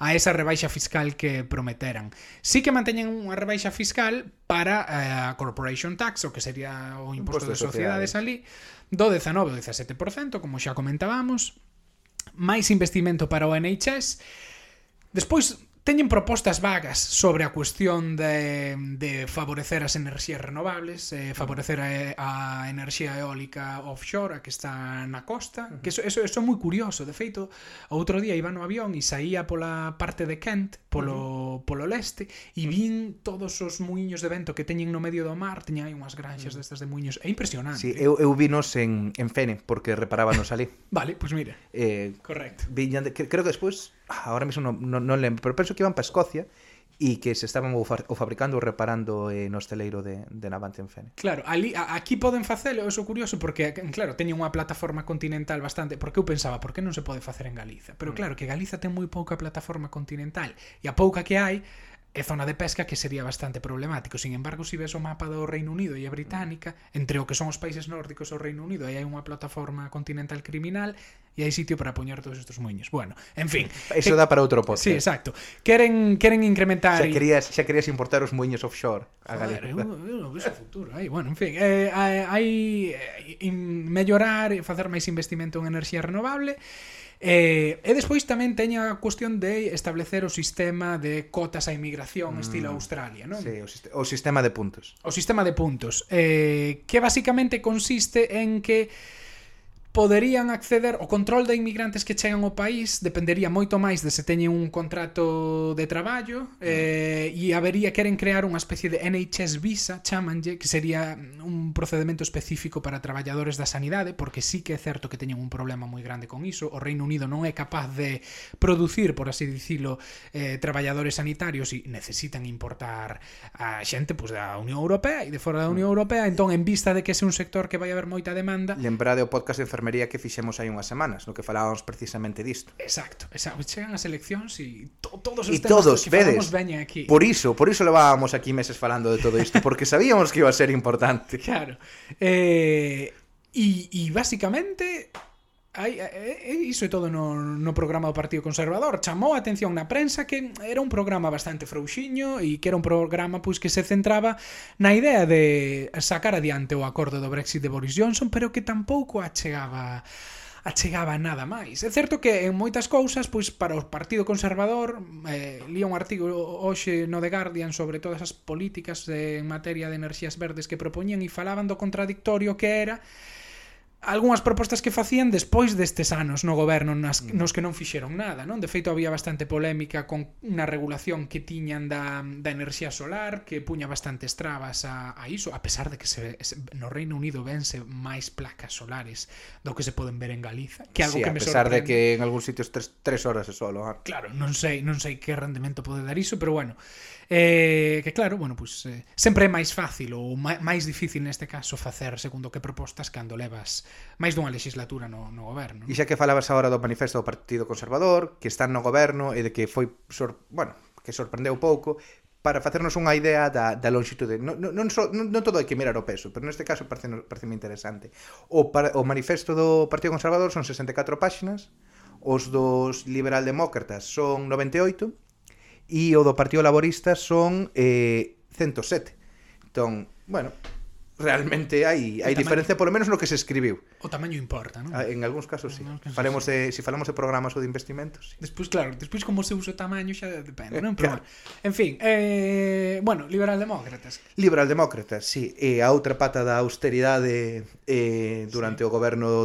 a esa rebaixa fiscal que prometeran. Sí que manteñen unha rebaixa fiscal para eh, a Corporation Tax, o que sería o imposto, imposto de sociedades ali, do 19 ao 17%, como xa comentábamos, máis investimento para o NHS, Despois Teñen propostas vagas sobre a cuestión de, de favorecer as enerxías renovables, eh, favorecer a, a enerxía eólica offshore, a que está na costa, que eso, eso, eso é moi curioso, de feito, outro día iba no avión e saía pola parte de Kent, polo, polo leste, e vin todos os muiños de vento que teñen no medio do mar, teñen aí unhas granxas mm. destas de muiños, é impresionante. Sí, eu, eu vinos en, en Fene, porque reparábanos ali. [laughs] vale, pois pues mira, eh, correcto. Viñan de, creo que despois ahora mesmo non, non, non lembro, pero penso que iban para Escocia e que se estaban o, fa, o fabricando ou reparando eh, no esteleiro de, de Navante en Fene. Claro, ali, a, aquí poden facelo, eso curioso, porque, claro, teñen unha plataforma continental bastante, porque eu pensaba, por que non se pode facer en Galiza? Pero mm. claro, que Galiza ten moi pouca plataforma continental, e a pouca que hai, e zona de pesca que sería bastante problemático. Sin embargo, se si ves o mapa do Reino Unido e a Británica, entre o que son os países nórdicos e o Reino Unido, aí hai unha plataforma continental criminal e hai sitio para poñer todos estes muiños. Bueno, en fin. Eso dá para outro podcast. Sí, exacto. Queren queren incrementar... Xa querías, xa querías importar os muiños offshore a Galicia. Joder, eu, eu vexo futuro. Aí, bueno, en fin. Eh, eh hai, eh, hai mellorar e facer máis investimento en enerxía renovable Eh, e despois tamén teña a cuestión de establecer o sistema de cotas á inmigración mm. estilo Australia, non? Sí, o, sist o sistema de puntos. O sistema de puntos, eh, que basicamente consiste en que poderían acceder o control de inmigrantes que chegan ao país dependería moito máis de se teñen un contrato de traballo mm. eh, e habería queren crear unha especie de NHS visa, chamanlle, que sería un procedimento específico para traballadores da sanidade, porque sí que é certo que teñen un problema moi grande con iso. O Reino Unido non é capaz de producir, por así dicilo, eh, traballadores sanitarios e necesitan importar a xente pues, da Unión Europea e de fora da Unión mm. Europea, entón en vista de que ese un sector que vai haber moita demanda... Lembrade o podcast de enfermería que fixemos hai unhas semanas, no que falábamos precisamente disto. Exacto, exacto. Chegan as eleccións e to todos os e temas todos, que vedes, veñen aquí. Por iso, por iso levábamos aquí meses falando de todo isto, porque sabíamos que iba a ser importante. [laughs] Claro. Eh, e, e basicamente Hai, eh, eh, eh, iso é todo no, no programa do Partido Conservador chamou a atención na prensa que era un programa bastante frouxiño e que era un programa pois, que se centraba na idea de sacar adiante o acordo do Brexit de Boris Johnson pero que tampouco achegaba achegaba nada máis. É certo que en moitas cousas, pois para o Partido Conservador, eh, lía un artigo hoxe no The Guardian sobre todas as políticas de, en materia de enerxías verdes que propoñían e falaban do contradictorio que era algunhas propostas que facían despois destes anos no goberno nas, nos que non fixeron nada, non? De feito había bastante polémica con unha regulación que tiñan da, da enerxía solar que puña bastantes trabas a, a iso, a pesar de que se, se no Reino Unido vense máis placas solares do que se poden ver en Galiza, que algo sí, que me sorprende. a pesar sorprende. de que en algúns sitios tres, tres horas é solo. Ah. Claro, non sei, non sei que rendemento pode dar iso, pero bueno, eh, que claro, bueno, pues, eh, sempre é máis fácil ou máis difícil neste caso facer segundo que propostas cando levas máis dunha legislatura no, no goberno. E xa que falabas agora do manifesto do Partido Conservador, que está no goberno e de que foi, sor... bueno, que sorprendeu pouco, para facernos unha idea da, da longitude. Non, non, non, so, non, non todo hai que mirar o peso, pero neste caso parece, parece moi interesante. O, para, o manifesto do Partido Conservador son 64 páxinas, os dos liberal-demócratas son 98, e o do Partido Laborista son eh, 107. Entón, bueno, realmente hai hai diferencia polo menos no que se escribiu. O tamaño importa, non? Ah, en algúns casos sí. Casos, falemos de si falamos de programas ou de investimentos. Sí. Despois claro, despois como se usa o tamaño xa depende, non? Eh, Pero claro. bueno. en fin, eh bueno, liberaldemócratas. Liberaldemócratas, sí, e a outra pata da austeridade eh durante sí. o goberno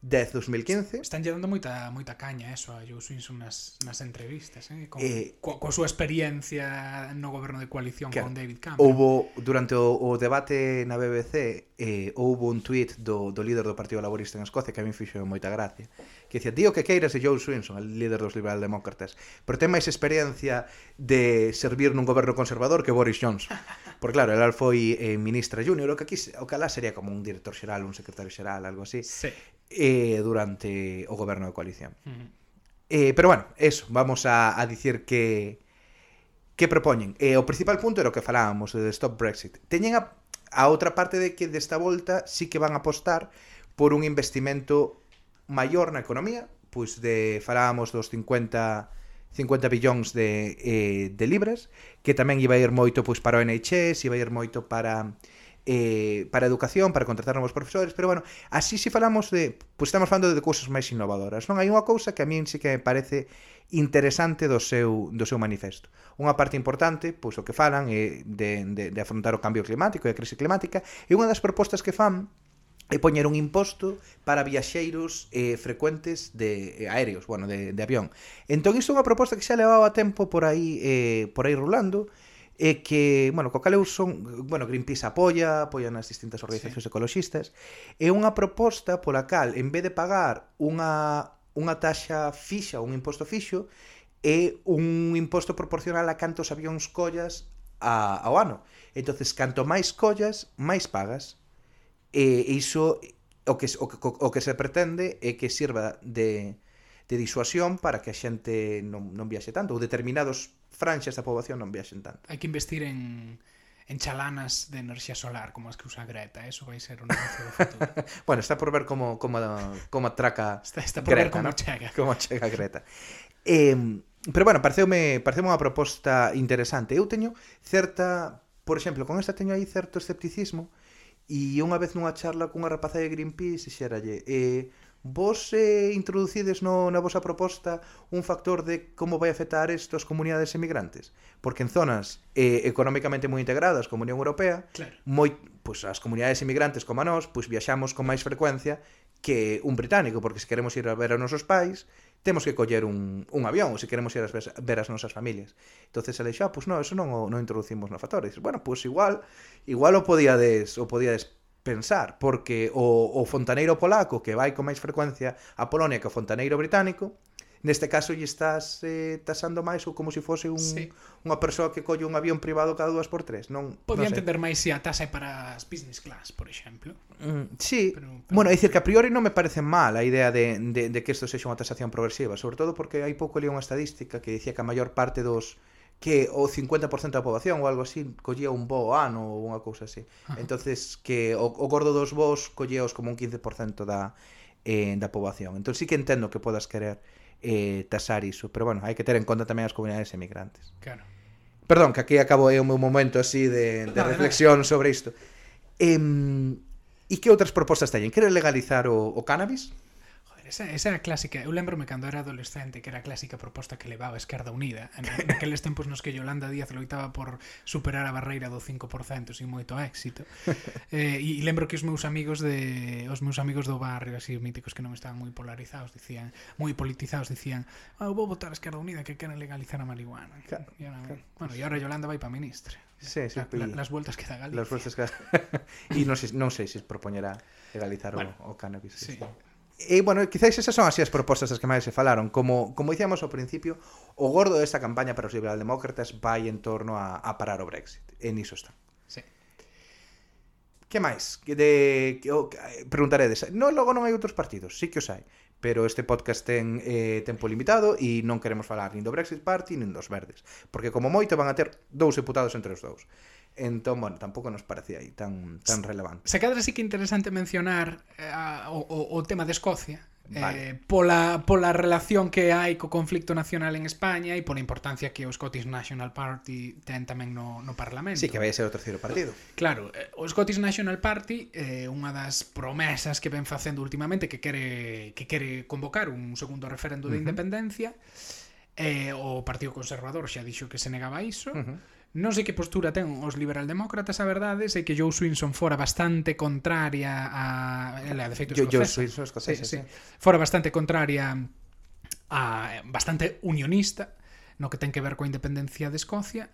10 2015. Están lle dando moita moita caña eh, eso a Joe Swinson nas, nas entrevistas, eh? Con, eh, co, co súa experiencia no goberno de coalición claro, con David Cameron. Houbo, durante o, o debate na BBC, eh, houbo un tweet do, do líder do Partido Laborista en Escocia que a mí fixo moita gracia, que dicía, dío que queiras de Joe Swinson, el líder dos liberal demócratas, pero ten máis experiencia de servir nun goberno conservador que Boris Johnson. [laughs] Porque claro, el foi eh, ministra junior, o que aquí o que alá sería como un director xeral, un secretario xeral, algo así. Sí eh, durante o goberno de coalición. Uh -huh. eh, pero bueno, eso, vamos a, a dicir que que propoñen. E eh, o principal punto era o que falábamos de Stop Brexit. Teñen a, a outra parte de que desta volta sí que van a apostar por un investimento maior na economía, pois de falábamos dos 50 50 billóns de, eh, de libras, que tamén iba a ir moito pois para o NHS, iba a ir moito para eh, para educación, para contratar novos profesores, pero bueno, así se falamos de, pois pues estamos falando de cousas máis innovadoras, non? Hai unha cousa que a min sí que me parece interesante do seu, do seu manifesto. Unha parte importante, pois o que falan é de, de, de afrontar o cambio climático e a crise climática, e unha das propostas que fan e poñer un imposto para viaxeiros eh, frecuentes de eh, aéreos, bueno, de, de avión. Entón isto é unha proposta que xa levaba tempo por aí eh, por aí rulando, e e que, bueno, co cal eu son, bueno, Greenpeace apoia, apoia nas distintas organizacións sí. ecoloxistas, é unha proposta pola cal, en vez de pagar unha, unha taxa fixa, un imposto fixo, é un imposto proporcional a cantos avións collas a, ao ano. Entonces, canto máis collas, máis pagas. E iso o que o, que, o que se pretende é que sirva de de disuasión para que a xente non, non viaxe tanto ou determinados franxas da poboación non viaxen tanto. Hai que investir en en chalanas de enerxía solar como as que usa Greta, eh? eso vai ser un negocio do futuro. [laughs] bueno, está por ver como como como atraca está, está por Greta, ver como ¿no? chega. Como chega Greta. Eh, pero bueno, pareceume pareceume unha proposta interesante. Eu teño certa, por exemplo, con esta teño aí certo escepticismo e unha vez nunha charla cunha rapaza de Greenpeace xeralle, eh Vos eh, introducides no, na vosa proposta un factor de como vai afectar isto as comunidades emigrantes? Porque en zonas eh, económicamente moi integradas como a Unión Europea, claro. moi, pois, as comunidades emigrantes como a nós, pois, viaxamos con máis frecuencia que un británico, porque se queremos ir a ver a nosos pais, temos que coller un, un avión se queremos ir a ver as nosas familias. entonces ele dixo, ah, pois non, eso non o non introducimos no factor. Dices, bueno, pois igual, igual o podíades, o podíades pensar, porque o, o fontaneiro polaco que vai con máis frecuencia a Polonia que o fontaneiro británico, neste caso lle estás eh, tasando máis ou como se si fose un, sí. unha persoa que colle un avión privado cada dúas por tres non, Podía non sei. entender máis se a tasa é para as business class, por exemplo mm, Sí, pero, pero... bueno, é dicir que a priori non me parece mal a idea de, de, de que isto sexa unha tasación progresiva sobre todo porque hai pouco li unha estadística que dicía que a maior parte dos que o 50% da poboación ou algo así collía un bo ano ou unha cousa así. Ajá. Entonces que o, o gordo dos bos colleos como un 15% da eh, da poboación. Entón sí que entendo que podas querer eh, tasar iso, pero bueno, hai que ter en conta tamén as comunidades emigrantes. Claro. Perdón, que aquí acabo é o meu momento así de, de no, reflexión no. sobre isto. Eh, e que outras propostas teñen? Queren legalizar o, o cannabis? Esa, esa era clásica, eu lembro-me cando era adolescente que era a clásica proposta que levaba a Esquerda Unida en, naqueles [laughs] tempos nos que Yolanda Díaz loitaba por superar a barreira do 5% sin moito éxito [laughs] eh, e lembro que os meus amigos de os meus amigos do barrio así míticos que non estaban moi polarizados dicían moi politizados dicían oh, vou votar a Esquerda Unida que queren legalizar a marihuana claro, e ahora, claro. bueno, e ahora Yolanda vai para ministra Sí, sí, la, la, las vueltas que da Galicia. Las vueltas que da... [laughs] y non sei, non sei se propoñerá legalizar bueno, o, o cannabis. Sí. sí. E, bueno, quizáis esas son así as propostas das que máis se falaron. Como, como dicíamos ao principio, o gordo desta campaña para os liberaldemócratas vai en torno a, a parar o Brexit. En iso está. Sí. Que máis? Que de, que, oh, preguntaredes. No, logo non hai outros partidos. Sí que os hai. Pero este podcast ten eh, tempo limitado e non queremos falar nin do Brexit Party nin dos verdes. Porque como moito van a ter dous deputados entre os dous. Entón, bueno, tampouco nos parecía aí tan, tan relevante. Se cadra sí que interesante mencionar eh, o, o, o tema de Escocia, eh, Vale. Eh, pola, pola relación que hai co conflicto nacional en España e pola importancia que o Scottish National Party ten tamén no, no Parlamento. Sí, que vai ser o terceiro partido. Claro, eh, o Scottish National Party é eh, unha das promesas que ven facendo últimamente que quere que quere convocar un segundo referendo de uh -huh. independencia. Eh, o Partido Conservador xa dixo que se negaba a iso. Uh -huh Non sei que postura ten os liberaldemócratas, a verdade, sei que Joe Swinson fora bastante contraria a... Ela, de feito, escocesa. Joe Swinson, escocesa, sí, sí. sí. Fora bastante contraria a... bastante unionista, no que ten que ver coa independencia de Escocia,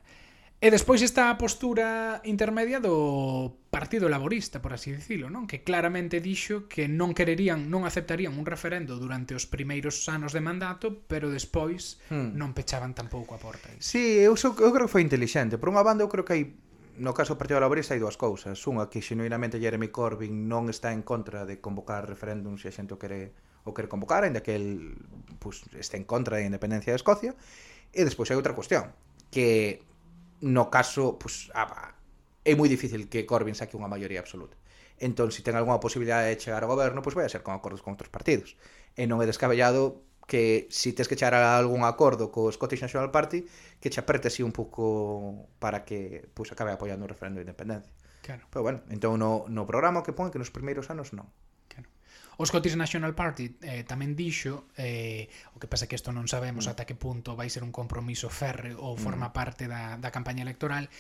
E despois está a postura intermedia do Partido Laborista, por así dicilo, non? Que claramente dixo que non quererían, non aceptarían un referendo durante os primeiros anos de mandato, pero despois hmm. non pechaban tampouco a porta. Sí, eu, so, eu creo que foi intelixente. Por unha banda, eu creo que hai no caso do Partido Laborista hai dúas cousas. Unha que xenuinamente Jeremy Corbyn non está en contra de convocar referéndum se a xente o quere o quere convocar, ainda que el pues, este en contra da independencia de Escocia. E despois hai outra cuestión, que no caso, pues, ah, é moi difícil que Corbyn saque unha maioría absoluta. Entón, se ten algunha posibilidade de chegar ao goberno, pois vai a ser con acordos con outros partidos. E non é descabellado que se tes que chegar a algún acordo co Scottish National Party, que che aperte así un pouco para que pois, acabe apoiando o referendo de independencia. Claro. Pero bueno, entón no, no programa que pon que nos primeiros anos non. O Scottish National Party eh, tamén dixo, eh, o que pasa que isto non sabemos mm. ata que punto vai ser un compromiso ferre ou mm. forma mm. parte da, da campaña electoral,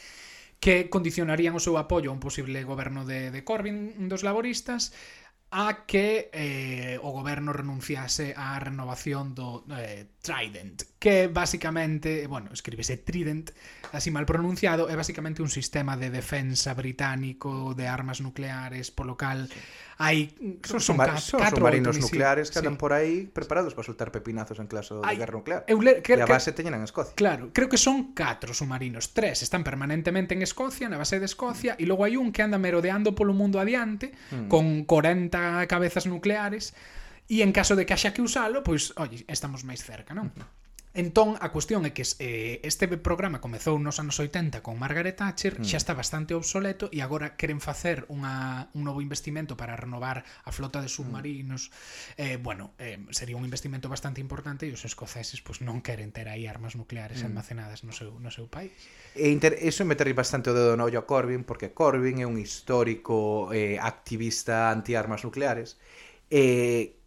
que condicionarían o seu apoio a un posible goberno de, de Corbyn dos laboristas a que eh, o goberno renunciase á renovación do eh, Trident, que basicamente, eh, bueno, escríbese Trident, así mal pronunciado, é basicamente un sistema de defensa británico de armas nucleares, polo cal sí hai son, son, son, son submarinos nucleares que sí. andan por aí preparados para soltar pepinazos en caso de guerra nuclear. Eu le, que, e a base que, teñen en Escocia. Claro, creo que son catro submarinos, tres están permanentemente en Escocia, na base de Escocia, e logo hai un que anda merodeando polo mundo adiante mm. con 40 cabezas nucleares e en caso de que haxa que usalo, pois, pues, oye, estamos máis cerca, non? Mm. Entón, a cuestión é que eh, este programa comezou nos anos 80 con Margaret Thatcher, mm. xa está bastante obsoleto e agora queren facer unha, un novo investimento para renovar a flota de mm. submarinos. Mm. Eh, bueno, eh, sería un investimento bastante importante e os escoceses pues, non queren ter aí armas nucleares mm. almacenadas no seu, no seu país. E inter... Eso meter bastante o dedo no ollo a Corbyn, porque Corbyn é un histórico eh, activista anti-armas nucleares. Eh,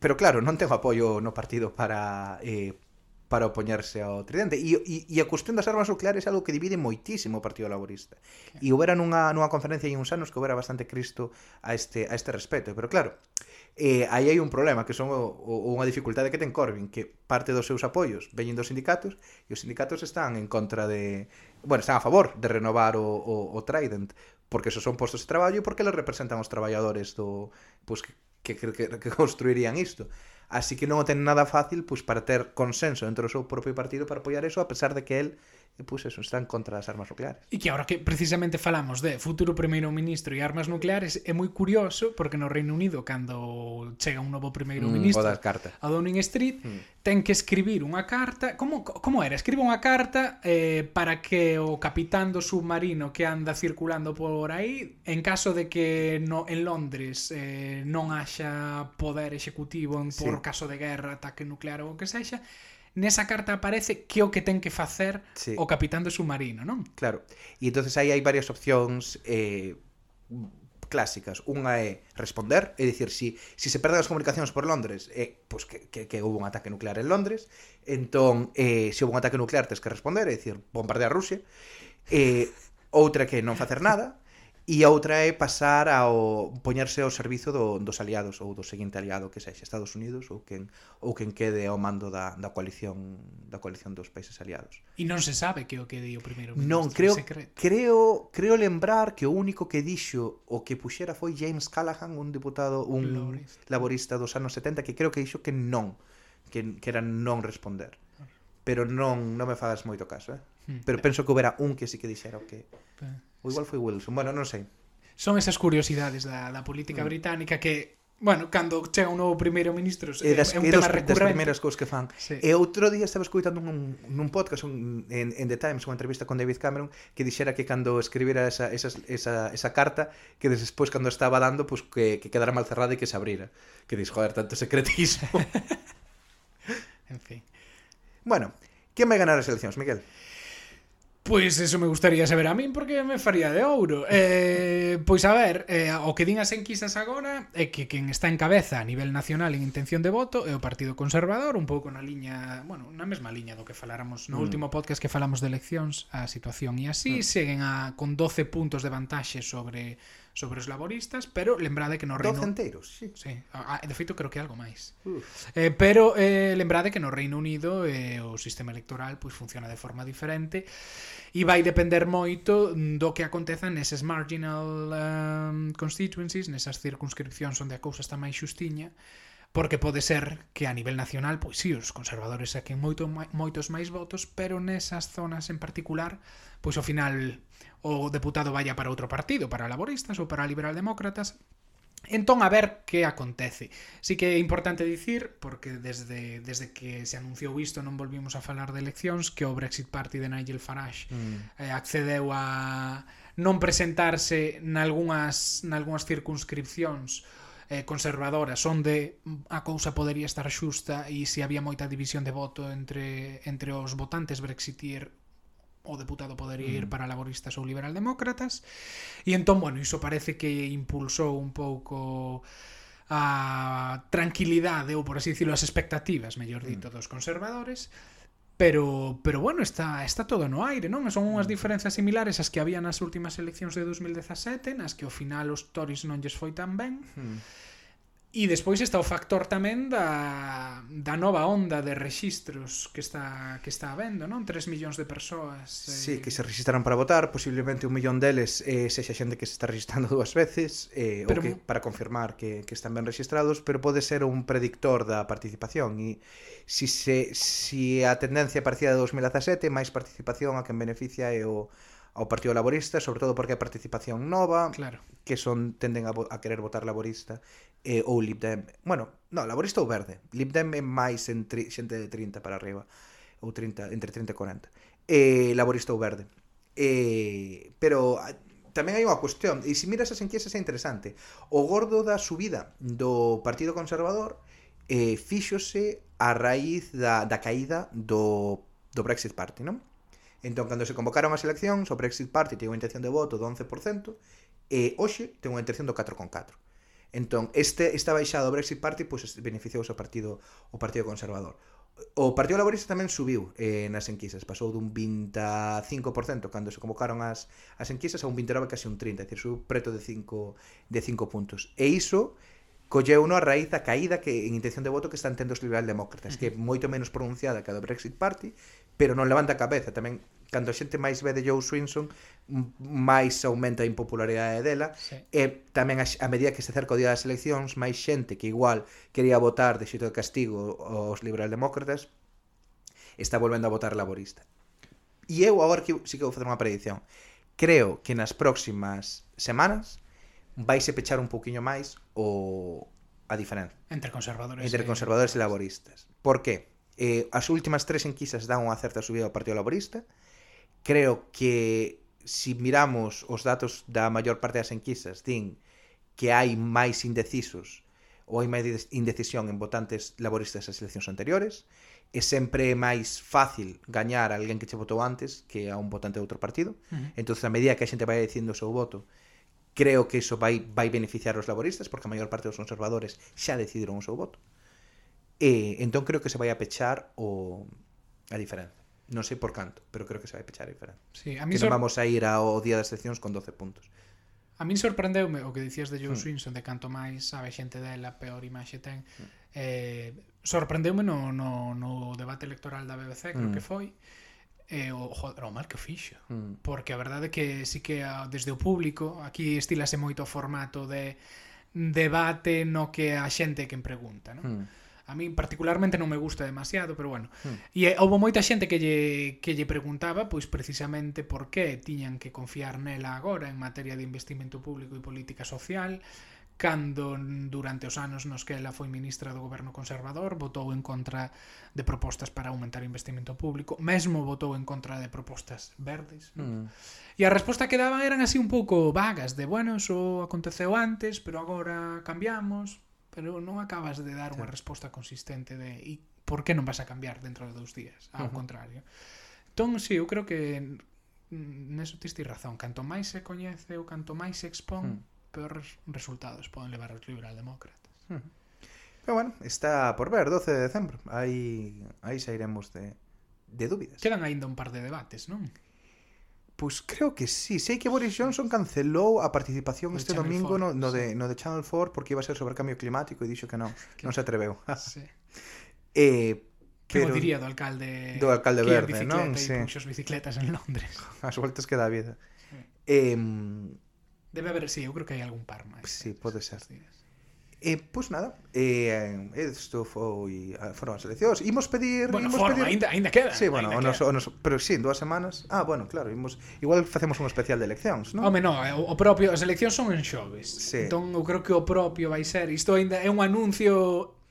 pero claro, non ten apoio no partido para... Eh, para opoñerse ao tridente. E, e, e a cuestión das armas nucleares é algo que divide moitísimo o Partido Laborista. E houbera nunha, nunha conferencia hai uns anos que houbera bastante cristo a este, a este respecto. Pero claro, eh, aí hai un problema, que son o, o, unha dificultade que ten Corbyn, que parte dos seus apoios veñen dos sindicatos, e os sindicatos están en contra de... Bueno, están a favor de renovar o, o, o Trident, porque esos son postos de traballo e porque les representan os traballadores do... Pues, que, que, que, que construirían isto. Así que non o ten nada fácil pois, para ter consenso dentro do seu propio partido para apoiar eso, a pesar de que E pois eso, están contra as armas nucleares. E que agora que precisamente falamos de futuro primeiro ministro e armas nucleares, é moi curioso porque no Reino Unido cando chega un novo primeiro mm, ministro mm, carta. a Downing Street, mm. ten que escribir unha carta, como como era, escribe unha carta eh, para que o capitán do submarino que anda circulando por aí, en caso de que no en Londres eh, non haxa poder executivo en, por sí. caso de guerra, ataque nuclear ou o que sexa, nesa carta aparece que o que ten que facer sí. o capitán do submarino, non? Claro. E entonces aí hai varias opcións eh, clásicas. Unha é responder, é dicir, si, si se perden as comunicacións por Londres, eh, pois que, que, que houve un ataque nuclear en Londres, entón, eh, se houve un ataque nuclear, tens que responder, é dicir, bombardear Rusia. Eh, outra que non facer nada, e outra é pasar ao poñerse ao servizo do, dos aliados ou do seguinte aliado que sexa Estados Unidos ou quen ou quen quede ao mando da, da coalición da coalición dos países aliados. E non se sabe que o que di o primeiro ministro. Non, creo secreto. creo creo lembrar que o único que dixo o que puxera foi James Callaghan, un deputado un laborista, laborista dos anos 70 que creo que dixo que non, que que era non responder. Pero non non me fagas moito caso, eh. Hmm. Pero penso que houbera un que sí que dixera o que eh. Ou igual foi Wilson, bueno, non sei. Son esas curiosidades da, da política mm. británica que Bueno, cando chega un novo primeiro ministro é, das, é un tema dos, recurrente. das primeiras cousas que fan. Sí. E outro día estaba escoitando un, nun podcast un, en, en The Times, unha entrevista con David Cameron que dixera que cando escribira esa, esa, esa, esa carta que despois cando estaba dando pues, que, que quedara mal cerrada e que se abrira. Que dis, joder, tanto secretismo. [laughs] en fin. Bueno, quen vai ganar as eleccións, Miguel? Miguel? Pois eso me gustaría saber a min porque me faría de ouro. Eh, pois a ver, eh, o que din as enquisas agora é que quen está en cabeza a nivel nacional en intención de voto é o Partido Conservador, un pouco na liña, bueno, na mesma liña do que faláramos no mm. último podcast que falamos de eleccións, a situación e así, mm. seguen a, con 12 puntos de vantaxe sobre sobre os laboristas, pero lembrade que no Reino... Doce enteiros, sí. sí. Ah, de feito, creo que algo máis. Eh, pero eh, lembrade que no Reino Unido eh, o sistema electoral pois funciona de forma diferente e vai depender moito do que aconteza neses marginal um, constituencies, nesas circunscripcións onde a cousa está máis xustiña, porque pode ser que a nivel nacional, pois si, sí, os conservadores saquen moito, moitos máis votos, pero nesas zonas en particular, pois ao final o deputado vaya para outro partido, para laboristas ou para liberaldemócratas, Entón, a ver que acontece. Sí que é importante dicir, porque desde, desde que se anunciou isto non volvimos a falar de eleccións, que o Brexit Party de Nigel Farage mm. eh, accedeu a non presentarse nalgúnas, nalgúnas circunscripcións eh, conservadoras onde a cousa podería estar xusta e se había moita división de voto entre, entre os votantes brexitir o deputado podería ir mm. para laboristas ou liberaldemócratas e entón, bueno, iso parece que impulsou un pouco a tranquilidade ou por así dicirlo as expectativas, mellor dito, mm. dos conservadores pero pero bueno, está está todo no aire, non? Son unhas diferenzas similares ás que había nas últimas eleccións de 2017, nas que ao final os Tories non lles foi tan ben. Hmm E despois está o factor tamén da, da nova onda de rexistros que está que está habendo, non? 3 millóns de persoas. Eh... Sí, que se registraron para votar, posiblemente un millón deles eh, sexa xente que se está registrando [laughs] dúas veces, eh, pero... o que, para confirmar que, que están ben registrados, pero pode ser un predictor da participación e si, se, si a tendencia parecida de 2017, máis participación a quen beneficia é o, ao Partido Laborista, sobre todo porque a participación nova, claro. que son tenden a, a querer votar laborista, eh, ou Lib Dem. Bueno, no, laborista ou verde. Lib Dem é máis entre xente de 30 para arriba ou 30, entre 30 e 40. Eh, laborista ou verde. Eh, pero tamén hai unha cuestión, e se miras as enquisas é interesante. O gordo da subida do Partido Conservador eh, fíxose a raíz da, da caída do, do Brexit Party, non? Entón, cando se convocaron as eleccións, o Brexit Party ten unha intención de voto do 11%, e hoxe ten unha intención do 4,4%. Entón, este esta baixada do Brexit Party pois pues, beneficiou o partido o Partido Conservador. O Partido Laborista tamén subiu eh, nas enquisas, pasou dun 25% cando se convocaron as, as enquisas a un 29 casi un 30, é dicir, subiu preto de 5 de 5 puntos. E iso colleu uno a raíz da caída que en intención de voto que están tendo os liberal demócratas, que é moito menos pronunciada que a do Brexit Party, pero non levanta a cabeza tamén cando a xente máis ve de Joe Swinson máis aumenta a impopularidade dela sí. e tamén a, a medida que se acerca o día das eleccións máis xente que igual quería votar de xeito de castigo aos liberaldemócratas está volvendo a votar laborista e eu agora que sí que vou facer unha predicción creo que nas próximas semanas vaise pechar un pouquiño máis o a diferenza entre conservadores entre conservadores e, e laboristas. Por que? Eh, as últimas tres enquisas dan unha certa subida ao Partido Laborista. Creo que se si miramos os datos da maior parte das enquisas, din que hai máis indecisos ou hai máis indecisión en votantes laboristas das eleccións anteriores e sempre é máis fácil gañar a alguén que che votou antes que a un votante de outro partido. Uh -huh. Entón, a medida que a xente vai dicindo o seu voto, creo que iso vai vai beneficiar os laboristas porque a maior parte dos conservadores xa decidiron o seu voto. E entón creo que se vai a pechar o a diferenza. Non sei por canto, pero creo que se vai pechar a diferenza. Sí, a mí que sor... non vamos a ir ao día das eleccións con 12 puntos. A min sorprendeume o que dicías de Joe mm. Swinson de canto máis sabe xente dela, peor imaxe ten. Mm. Eh, sorprendeume no, no, no debate electoral da BBC, creo mm. que foi. E o, joder, o mal que o fixo mm. Porque a verdade é que sí que a, desde o público Aquí estilase moito o formato de debate no que a xente quen pregunta non? Mm A mí particularmente non me gusta demasiado, pero bueno. Mm. E eh, houve moita xente que lle, que lle preguntaba pois precisamente por que tiñan que confiar nela agora en materia de investimento público e política social, cando durante os anos nos que ela foi ministra do goberno conservador votou en contra de propostas para aumentar o investimento público, mesmo votou en contra de propostas verdes. Mm. E a resposta que daban eran así un pouco vagas, de, bueno, iso aconteceu antes, pero agora cambiamos, pero non acabas de dar sí. unha resposta consistente de e por que non vas a cambiar dentro de dous días, ao uh -huh. contrario. Entón, si, sí, eu creo que neso tiste razón, canto máis se coñece ou canto máis se expón, uh -huh. peores resultados poden levar os liberal-demócratas. Uh -huh. Pero bueno, está por ver, 12 de decembro. Aí aí sairemos de de dúbidas. Quedan aínda un par de debates, non? Pois creo que sí, sei que Boris Johnson cancelou a participación no este Channel domingo 4, no, no, sí. de, no de Channel 4 porque iba a ser sobre cambio climático e dixo que non, que... non se atreveu. [laughs] sí. eh, pero... Que diría do alcalde do alcalde verde, non? Sí. Puxos bicicletas en Londres. [laughs] As voltas que dá vida. Sí. Eh, Debe haber, sí, eu creo que hai algún par máis. Sí, pode ser. Días. Eh, pois nada, eh, isto foi eh, foron as eleccións. Imos pedir, bueno, imos forma, pedir. Ainda, ainda queda. Sí, bueno, ainda o noso, o noso, pero si, sí, en dúas semanas. Ah, bueno, claro, imos igual facemos un especial de eleccións, non? Home, no, eh, o propio as eleccións son en xoves. Sí. Entón eu creo que o propio vai ser, isto ainda é un anuncio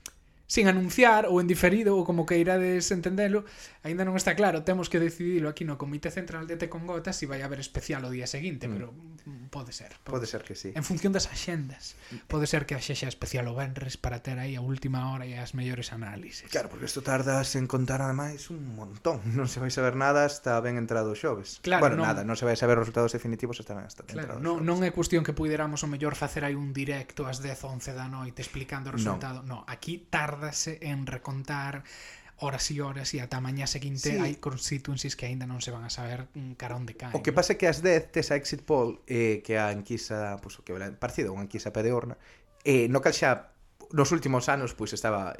sin anunciar ou en diferido ou como que irades entendelo, aínda non está claro, temos que decidilo aquí no Comité Central de Tecongota se vai haber especial o día seguinte, mm. pero pode ser. Pode, pode ser que sí. En función das axendas. Pode ser que haxa especial o Benres para ter aí a última hora e as mellores análises. Claro, porque isto tardas en contar ademais un montón. [laughs] Non se vai saber nada hasta ben entrado o xoves. Claro, bueno, non... nada, non se vai saber os resultados definitivos hasta ben hasta claro, entrado non, non é cuestión que puideramos o mellor facer aí un directo ás 10 11 da noite explicando o resultado. No, no aquí tarda tardase en recontar horas e horas e ata mañá seguinte sí. hai constituencies que aínda non se van a saber mm, cara onde caen. O que pasa é que as 10 tes a exit poll eh, que a enquisa, pois, pues, o que era parecido unha enquisa pedorna, eh, no cal xa nos últimos anos pois pues, estaba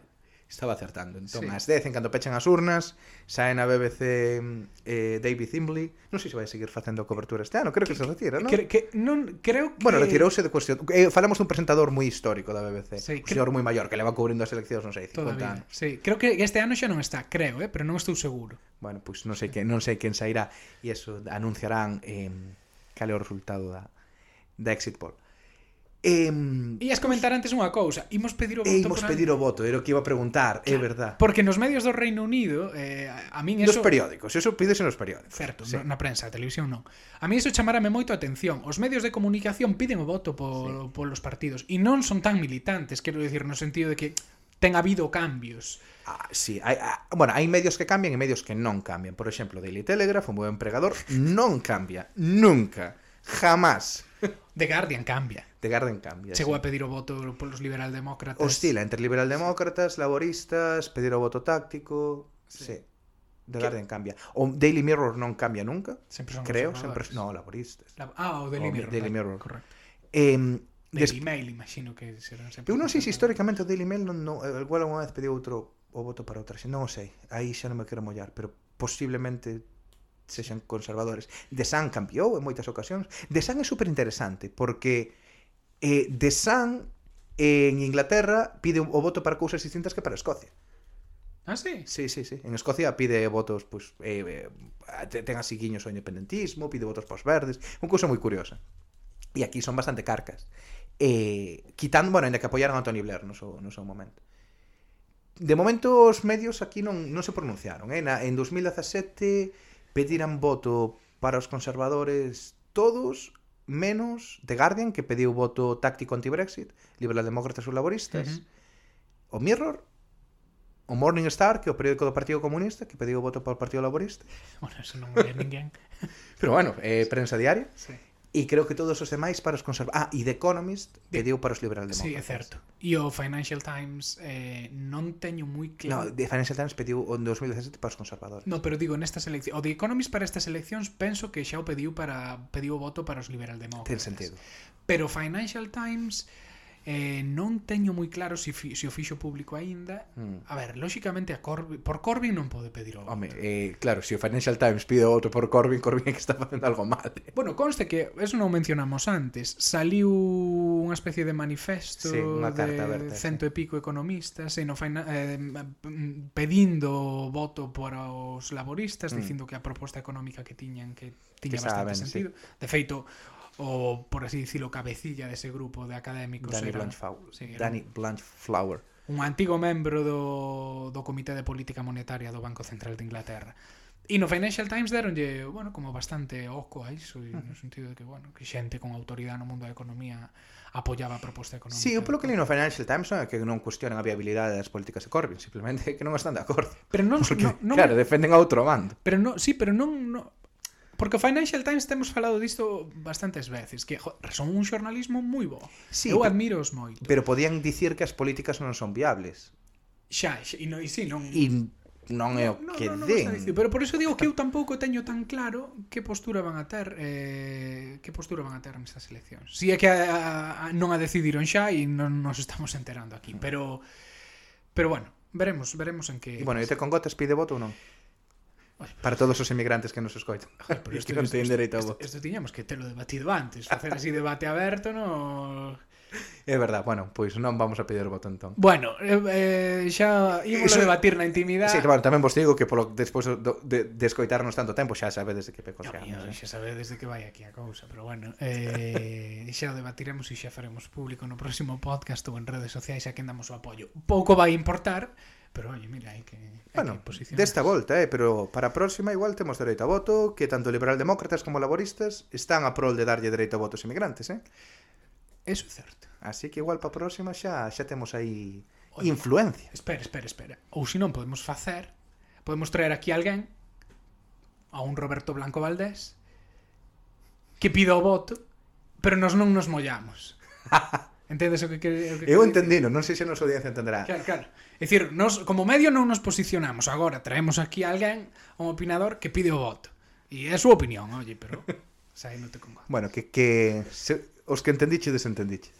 estaba acertando. Entón, sí. as 10, en cando pechan as urnas, saen a BBC eh, David Imbley. Non sei se vai seguir facendo cobertura este ano, creo que, que se retira, non? Que, que, non, creo que... Bueno, retirouse de cuestión... Eh, falamos dun presentador moi histórico da BBC, sí, un cre... señor moi maior, que leva cubrindo as eleccións, non sei, 50 Todavía. anos. Sí, creo que este ano xa non está, creo, eh, pero non estou seguro. Bueno, pois pues non sei que non sei quen sairá e eso anunciarán eh, cal é o resultado da da exit poll. E, Ias comentar antes unha cousa Imos pedir o voto e Imos pedir o voto, era o que iba a preguntar claro, É verdad Porque nos medios do Reino Unido eh, A min eso... Nos periódicos, eso pídese nos periódicos Certo, sí. na prensa, a televisión non A min eso chamarame moito a atención Os medios de comunicación piden o voto por, sí. polos partidos E non son tan militantes, quero dicir No sentido de que ten habido cambios Ah, sí, hai, ah, bueno, hai medios que cambian e medios que non cambian. Por exemplo, Daily Telegraph, un buen empregador, non cambia nunca. Jamás. The Guardian cambia. The Guardian cambia. Chegou sí. a pedir o voto polos liberaldemócratas. Oscila entre liberaldemócratas, laboristas, pedir o voto táctico. Sí. sí. The ¿Qué? Guardian cambia. O Daily Mirror non cambia nunca. Sempre son Creo, sempre... No, laboristas. La... Ah, o Daily o Mirror. Daily Mirror. Correcto. Eh, Daily Des... Mail, imagino que serán sempre. Eu non sei se históricamente o Daily Mail non, non, igual unha vez pediu outro o voto para outra, non o sei. Aí xa non me quero mollar, pero posiblemente sexan conservadores. De San cambiou en moitas ocasións. De San é super interesante porque eh, De San eh, en Inglaterra pide o voto para cousas distintas que para Escocia. Ah, sí? Sí, sí, sí. En Escocia pide votos, pois, pues, eh, eh, ten así guiños ao independentismo, pide votos para os verdes, unha cousa moi curiosa. E aquí son bastante carcas. Eh, quitando, bueno, ainda que apoyaron a Tony Blair no seu, no seu momento. De momento os medios aquí non, non se pronunciaron, eh? Na, en 2017 pediran voto para os conservadores todos menos The Guardian, que pediu voto táctico anti-Brexit, liberaldemócratas ou laboristas, uh -huh. o Mirror, o Morning Star, que é o periódico do Partido Comunista, que pediu voto para o Partido Laborista. Bueno, eso non é ninguén. [laughs] Pero bueno, eh, prensa diaria. Sí e creo que todos os demais para os conservadores. Ah, e The Economist que deu para os liberal demócratas. Sí, é certo. E o Financial Times eh, non teño moi claro... No, The Financial Times pediu o 2017 para os conservadores. No, pero digo, nestas eleccións... O The Economist para estas eleccións penso que xa o pediu para pediu o voto para os liberal demócratas. Ten sentido. Pero Financial Times Eh, non teño moi claro se, fi, se o fixo público aínda. Mm. A ver, lóxicamente a Corbyn, por Corbyn non pode pedir o voto. Home, eh, claro, se o Financial Times pide o voto por Corbyn, [laughs] Corbyn é que está facendo algo mal. Eh? Bueno, conste que, eso non mencionamos antes, saliu unha especie de manifesto sí, unha carta de aberta, cento sí. e pico economistas e no fina, eh, pedindo voto para os laboristas, mm. dicindo que a proposta económica que tiñan que tiña que bastante saben, sentido. Sí. De feito, o por así dicirlo, cabecilla de ese grupo de académicos. Danny era, Blanchflower. Sí, era... Danny Blanchflower. Un antigo membro do, do Comité de Política Monetaria do Banco Central de Inglaterra. E no Financial Times deronlle, bueno, como bastante oco a iso, uh -huh. no sentido de que, bueno, que xente con autoridade no mundo da economía apoiaba a proposta económica. Sí, o polo que li no Financial Times non é que non cuestionan a viabilidade das políticas de Corbyn, simplemente [laughs] que non están de acordo. Pero non, Porque, non, non claro, defenden a outro bando. Pero non, sí, pero non, non Porque o Financial Times temos falado disto bastantes veces, que jo, son un xornalismo moi bo. Sí, Eu admiros moito. Pero podían dicir que as políticas non son viables. Xa, xa e, no, e sí, non... E non é o no, que no, no, den. Dicir, pero por iso digo que eu tampouco teño tan claro que postura van a ter eh, que postura van a ter nestas eleccións. Si é que a, a, non a decidiron xa e non nos estamos enterando aquí, pero pero bueno, veremos, veremos en que E bueno, e te con gotas pide voto ou non? Para todos os emigrantes que nos escoitan. Joder, pero isto non ten dereito a voto. Isto tiñamos que telo debatido antes, [laughs] facer así debate aberto, no... É verdad, bueno, pois non vamos a pedir o voto entón. Bueno, eh, eh xa ímolo Iso... debatir na intimidade. Sí, claro, tamén vos digo que polo despois do, de, de escoitarnos tanto tempo xa sabedes de que pecos no, eh. xa. Xa sabedes de que vai aquí a cousa, pero bueno, eh, [laughs] xa o debatiremos e xa faremos público no próximo podcast ou en redes sociais a quen damos o apoio. Pouco vai importar, Pero, oye, mira, hai que, hai bueno, que desta volta, eh, pero para a próxima igual temos dereito a voto, que tanto liberaldemócratas como laboristas están a prol de darlle dereito a votos emigrantes, eh? Eso é certo. Así que igual para a próxima xa xa temos aí Oye, influencia. Espera, espera, espera. Ou se non podemos facer, podemos traer aquí a alguén a un Roberto Blanco Valdés que pida o voto, pero nos non nos mollamos. [laughs] Entendes o que, que, o que Eu entendino, non sei se a nosa audiencia entenderá. Claro, claro. É dicir, nos, como medio non nos posicionamos. Agora traemos aquí a alguén, un opinador, que pide o voto. E é a súa opinión, oye, pero... [laughs] Sai, non te congo. Bueno, que, que se, os que entendiche, desentendiche.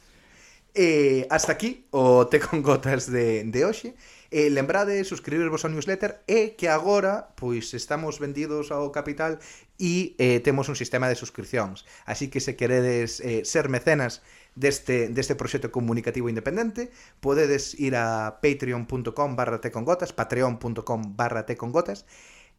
E eh, hasta aquí o Te con Gotas de, de hoxe. E eh, lembrade suscribirvos ao newsletter e que agora pois estamos vendidos ao capital e eh, temos un sistema de suscripcións. Así que se queredes eh, ser mecenas deste, deste proxecto comunicativo independente podedes ir a patreon.com barra tecongotas patreon.com barra tecongotas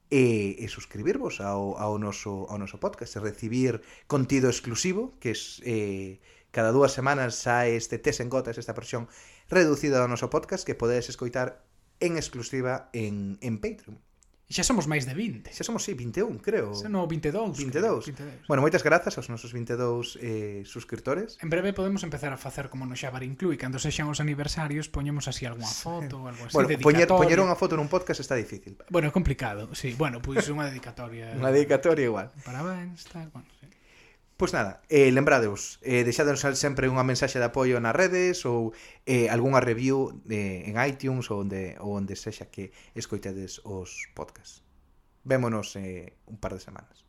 e, e suscribirvos ao, ao, noso, ao noso podcast e recibir contido exclusivo que es, eh, cada dúas semanas sae este tes en gotas esta versión reducida do noso podcast que podedes escoitar en exclusiva en, en Patreon. Xa somos máis de 20. Xa somos, sí, 21, creo. Xa no, 22. 22. Creo, 22. Bueno, moitas grazas aos nosos 22 eh, suscriptores. En breve podemos empezar a facer como no Xabar Inclui, cando sexan os aniversarios poñemos así algunha foto ou algo así. Bueno, poñer, poñer unha foto nun podcast está difícil. Bueno, é complicado, sí. Bueno, pois pues unha dedicatoria. [laughs] unha dedicatoria igual. Parabéns, tal, bueno, sí. Pois nada, eh, lembradeos, eh, deixadenos sempre unha mensaxe de apoio nas redes ou eh, algunha review eh, en iTunes ou onde, ou onde sexa que escoitedes os podcasts. Vémonos eh, un par de semanas.